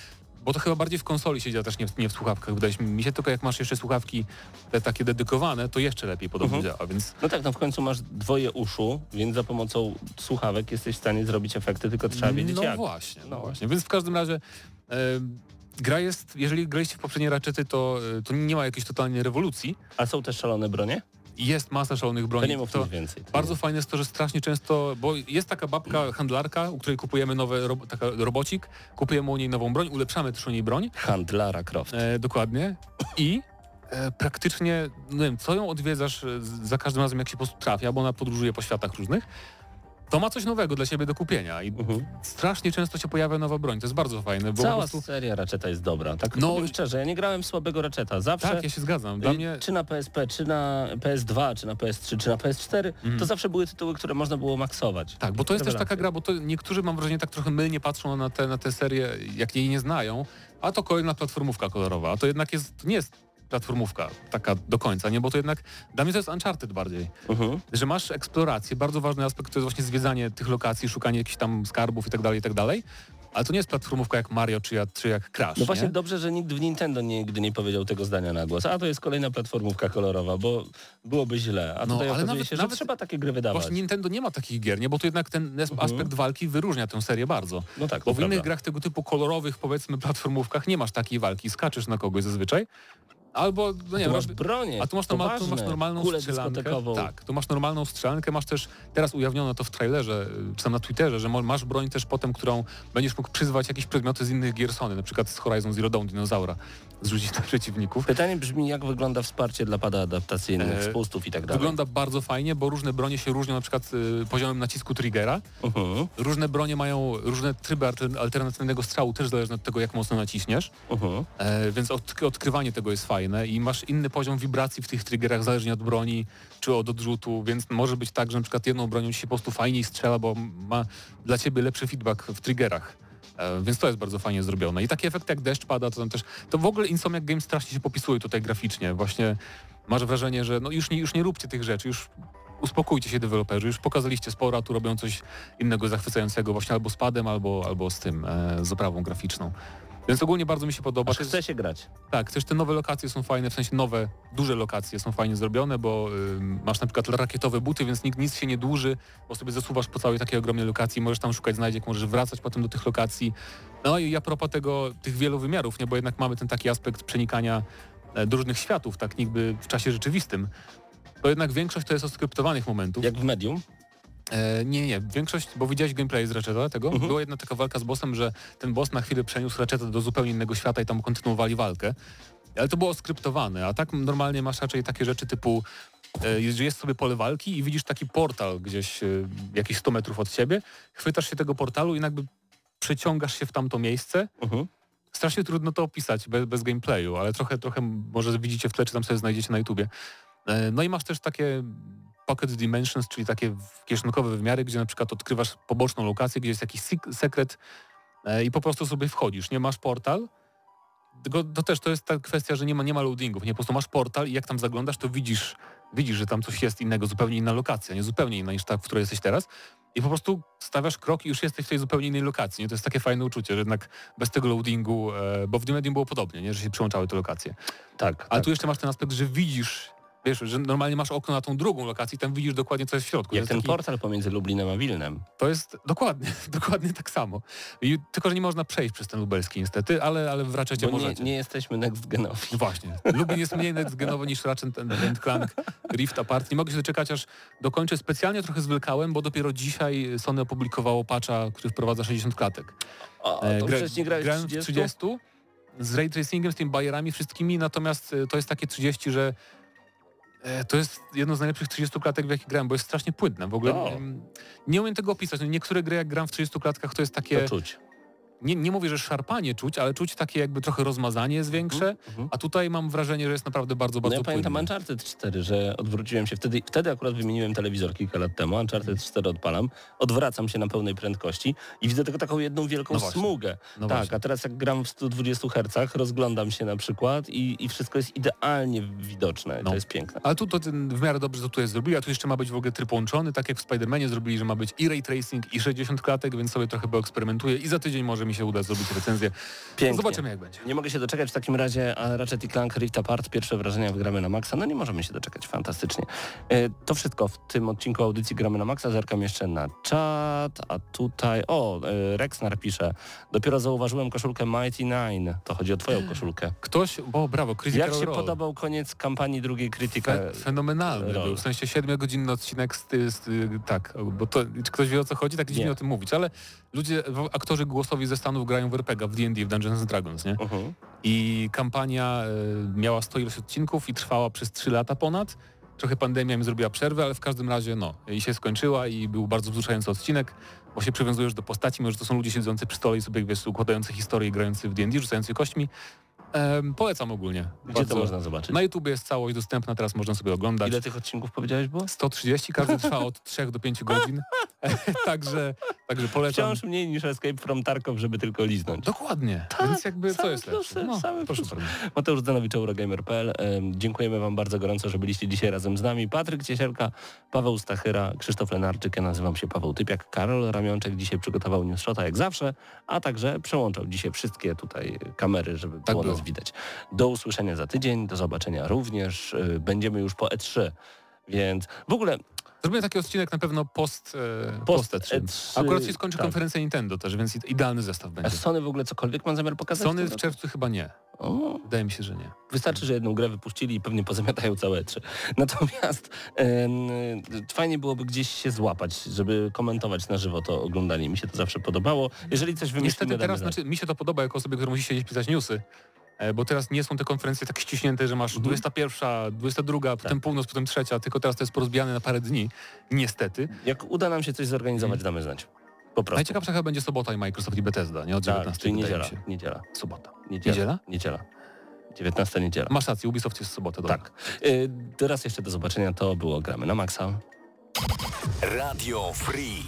Bo to chyba bardziej w konsoli się dzieje też nie w, nie w słuchawkach, wydaje mi się, tylko jak masz jeszcze słuchawki te takie dedykowane, to jeszcze lepiej podobno Mhm. działa, więc No tak, no w końcu masz dwoje uszu, więc za pomocą słuchawek jesteś w stanie zrobić efekty, tylko trzeba wiedzieć no jak. właśnie, no No. właśnie. Więc w każdym razie gra jest, jeżeli graliście w poprzednie raczety, to, e, to nie ma jakiejś totalnej rewolucji. A są też szalone bronie? Jest masa szalonych To broni. nie mów To- więcej. To Bardzo nie. fajne jest to, że strasznie często, bo jest taka babka handlarka, u której kupujemy nowy ro, taka robocik, kupujemy u niej nową broń, ulepszamy też u niej broń, Handlara Croft. e, dokładnie, i e, praktycznie, nie wiem, co ją odwiedzasz e, za każdym razem, jak się po prostu trafia, bo ona podróżuje po światach różnych, to ma coś nowego dla siebie do kupienia i Mhm. strasznie często się pojawia nowa broń, to jest bardzo fajne, bo Cała prostu... seria Ratcheta jest dobra. Tak No powiem szczerze, ja nie grałem słabego Ratcheta. Zawsze, Tak, ja się zgadzam. Dla y, mnie... czy na PSP, czy na PS2, czy na PS3, czy na PS4, Mhm. to zawsze były tytuły, które można było maksować. Tak, bo to jest też Rewelacja. taka gra, bo to niektórzy mam wrażenie tak trochę mylnie patrzą na te, na te serie, jak jej nie znają, a to kolejna platformówka kolorowa, a to jednak jest, nie jest platformówka taka do końca, nie, bo to jednak, dla mnie to jest Uncharted bardziej, Mhm. że masz eksplorację, bardzo ważny aspekt to jest właśnie zwiedzanie tych lokacji, szukanie jakichś tam skarbów i tak dalej, i tak dalej, ale to nie jest platformówka jak Mario czy, jak- czy jak Crash, No właśnie nie? dobrze, że nikt w Nintendo nigdy nie powiedział tego zdania na głos. A to jest kolejna platformówka kolorowa, bo byłoby źle. A No, tutaj ale okazuje nawet- się, że nawet- trzeba takie gry wydawać. Właśnie Nintendo nie ma takich gier, nie? Bo to jednak ten Mhm. aspekt walki wyróżnia tę serię bardzo. No tak, Bo w innych prawda. grach tego typu kolorowych, powiedzmy, platformówkach nie masz takiej walki. Skaczesz na kogoś zazwyczaj. Albo, no nie wiem, masz bronię, a tu masz, normal, tu masz normalną kulę strzelankę. Tak, tu masz normalną strzelankę, masz też, teraz ujawniono to w trailerze, czy tam na Twitterze, że masz broń też potem, którą będziesz mógł przyzwać jakieś przedmioty z innych gier Sony, na przykład z Horizon Zero Dawn dinozaura, zrzucić na przeciwników. Pytanie brzmi, jak wygląda wsparcie dla pada adaptacyjnych, E, spustów i tak dalej. Wygląda bardzo fajnie, bo różne bronie się różnią na przykład y, poziomem nacisku triggera. Mhm, Różne bronie mają różne tryby alter- alternatywnego strzału, też zależne od tego, jak mocno naciśniesz. mhm. E, więc od, odkrywanie tego jest fajne i masz inny poziom wibracji w tych triggerach zależnie od broni czy od odrzutu, więc może być tak, że na przykład jedną bronią ci się po prostu fajniej strzela, bo ma dla ciebie lepszy feedback w triggerach. E, więc to jest bardzo fajnie zrobione. I taki efekt jak deszcz pada, to tam też... To w ogóle Insomniac Games strasznie się popisuje tutaj graficznie. Właśnie masz wrażenie, że no już nie, już nie róbcie tych rzeczy, już uspokójcie się deweloperzy, już pokazaliście sporo, a tu robią coś innego zachwycającego właśnie albo z padem, albo, albo z tym, e, z oprawą graficzną. Więc ogólnie bardzo mi się podoba. Aż jest- chce się grać. tak, też te nowe lokacje są fajne, w sensie nowe, duże lokacje są fajnie zrobione, bo ym, masz na przykład rakietowe buty, więc nikt nic się nie dłuży, bo sobie zasuwasz po całej takiej ogromnej lokacji, możesz tam szukać znajdziek, możesz wracać potem do tych lokacji. No i a propos tego, tych wielu wymiarów, nie, bo jednak mamy ten taki aspekt przenikania e, do różnych światów, tak niby w czasie rzeczywistym, to jednak większość to jest oskryptowanych momentów. Jak w medium. E, nie, nie, większość, bo widziałeś gameplay z Ratcheta tego, Mhm. była jedna taka walka z bossem, że ten boss na chwilę przeniósł Ratcheta do zupełnie innego świata i tam kontynuowali walkę. Ale to było skryptowane, a tak normalnie masz raczej takie rzeczy typu, e, że jest sobie pole walki i widzisz taki portal gdzieś e, jakieś 100 metrów od siebie, chwytasz się tego portalu i jakby przeciągasz się w tamto miejsce. Mhm. Strasznie trudno to opisać bez, bez gameplayu, ale trochę, trochę może widzicie w tle, czy tam sobie znajdziecie na YouTubie. E, No i masz też takie pocket dimensions, czyli takie kieszonkowe wymiary, gdzie na przykład odkrywasz poboczną lokację, gdzie jest jakiś sek- sekret e, i po prostu sobie wchodzisz. Nie masz portal, tylko to też to jest ta kwestia, że nie ma, nie ma loadingów, nie po prostu masz portal i jak tam zaglądasz, to widzisz, widzisz, że tam coś jest innego, zupełnie inna lokacja, nie zupełnie inna niż ta, w której jesteś teraz. I po prostu stawiasz krok i już jesteś w tej zupełnie innej lokacji. Nie? To jest takie fajne uczucie, że jednak bez tego loadingu, e, bo w Medium było podobnie, nie? że się przyłączały te lokacje. Tak, Ale tak. tu jeszcze masz ten aspekt, że widzisz, wiesz, że normalnie masz okno na tą drugą lokację i tam widzisz dokładnie, co jest w środku. Jak ten taki- portal pomiędzy Lublinem a Wilnem. To jest dokładnie, dokładnie tak samo. I, tylko, że nie można przejść przez ten lubelski niestety, ale, ale w Bo nie, możecie. nie jesteśmy next genowi. No Właśnie. Lublin jest mniej next-genowy niż Ratchet and Clank Rift Apart. Nie mogę się doczekać, aż dokończę. Specjalnie trochę zwlekałem, bo dopiero dzisiaj Sony opublikowało patcha, który wprowadza 60 klatek. O, E, to gra- wcześniej grałeś grałem w w 30? 30 z ray tracingiem, z tymi bajerami wszystkimi, natomiast e, to jest takie 30, że e, to jest jedno z najlepszych 30 klatek, w jakie grałem, bo jest strasznie płynne. W ogóle O. mm, nie umiem tego opisać. No, Niektóre gry, jak gram w 30 klatkach, to jest takie... To czuć. Nie, nie mówię, że szarpanie czuć, ale czuć takie jakby trochę rozmazanie jest większe, Mhm. a tutaj mam wrażenie, że jest naprawdę bardzo, No bardzo ja pamiętam płynne. Uncharted 4, że odwróciłem się wtedy, wtedy akurat wymieniłem telewizor kilka lat temu, Uncharted 4 odpalam, odwracam się na pełnej prędkości i widzę tylko taką jedną wielką No smugę. No tak, właśnie. a teraz jak gram w 120 Hz, rozglądam się na przykład i, i wszystko jest idealnie widoczne. No. To jest piękne. Ale tu to w miarę dobrze to tutaj zrobili, a tu jeszcze ma być w ogóle tryb łączony, tak jak w Spider-Manie zrobili, że ma być i ray tracing, i 60 klatek, więc sobie trochę poeksperymentuję i za tydzień może mi się uda zrobić recenzję. Pięknie. Zobaczymy jak będzie. Nie mogę się doczekać w takim razie, a Ratchet i Clank Rift Apart, pierwsze wrażenia wygramy na maksa. No nie możemy się doczekać, fantastycznie. E, to wszystko w tym odcinku audycji gramy na maksa. Zerkam jeszcze na czat, a tutaj, o, e, Rexnar pisze, dopiero zauważyłem koszulkę Mighty Nine. To chodzi o twoją koszulkę. Ktoś, bo brawo, Critical Jak się Role. podobał koniec kampanii drugiej krytyka? Fe, fenomenalny Role. był, w sensie 7-godzinny odcinek z, z, tak, bo to, czy ktoś wie o co chodzi, tak dziwnie Nie. o tym mówić, ale ludzie, aktorzy głosowi ze Stanów grają w RPG, w D&D, w Dungeons and Dragons, nie? Mhm. I kampania e, miała 100 ilość odcinków i trwała przez 3 lata ponad. Trochę pandemia mi zrobiła przerwę, ale w każdym razie no, i się skończyła i był bardzo wzruszający odcinek, bo się przywiązujesz do postaci, mimo że to są ludzie siedzący przy stole i sobie wiesz, układający historię i grający w D&D, rzucający kośćmi. Em, polecam ogólnie. Gdzie Bardzo. to można zobaczyć? Na YouTube jest całość dostępna, teraz można sobie oglądać. Ile tych odcinków powiedziałeś było? 130, każdy trwa od 3 do 5 godzin. także, także polecam. Wciąż mniej niż Escape from Tarkov, żeby tylko liznąć. Dokładnie. Tak, Więc jakby co jest plusy, lepsze? No, same proszę plusy. bardzo. Mateusz Zdanowicz, Eurogamer.pl. Em, Dziękujemy Wam bardzo gorąco, że byliście dzisiaj razem z nami. Patryk Ciesielka, Paweł Stachyra, Krzysztof Lenarczyk, ja nazywam się Paweł Typiak, Karol Ramionczek dzisiaj przygotował news shota jak zawsze, a także przełączał dzisiaj wszystkie tutaj kamery, żeby Tak było, było. nas widać. Do usłyszenia za tydzień, do zobaczenia również. Y, Będziemy już po E3, więc w ogóle Zrobimy taki odcinek na pewno post, e, Post post E3. E3, Akurat się skończy tak. konferencja Nintendo też, więc ide- idealny zestaw a będzie. Sony w ogóle cokolwiek ma zamiar pokazać? Sony w czerwcu chyba nie. O, Wydaje mi się, że nie. Wystarczy, że jedną grę wypuścili i pewnie pozamiatają całe trzy. Natomiast em, fajnie byłoby gdzieś się złapać, żeby komentować na żywo to oglądanie. Mi się to zawsze podobało. Jeżeli coś wymyślimy, Niestety teraz, znaczy mi się to podoba jako osobie, która musi siedzieć pisać newsy, e, bo teraz nie są te konferencje tak ściśnięte, że masz Mhm. 21, 22, potem północ, potem trzecia, tylko teraz to jest porozbijane na parę dni. Niestety. Jak uda nam się coś zorganizować, damy znać. Po prostu. Najciekawsza chyba będzie sobota i Microsoft i Bethesda, nie? Od tak, 19 czyli wydaje mi niedziela. się. Niedziela. Sobota. Niedziela? Niedziela? Niedziela. 19 niedziela. Masz rację, Ubisoft jest w sobotę. dobra. Tak. Y, teraz jeszcze do zobaczenia. To było Gramy na Maxa. Radio Free.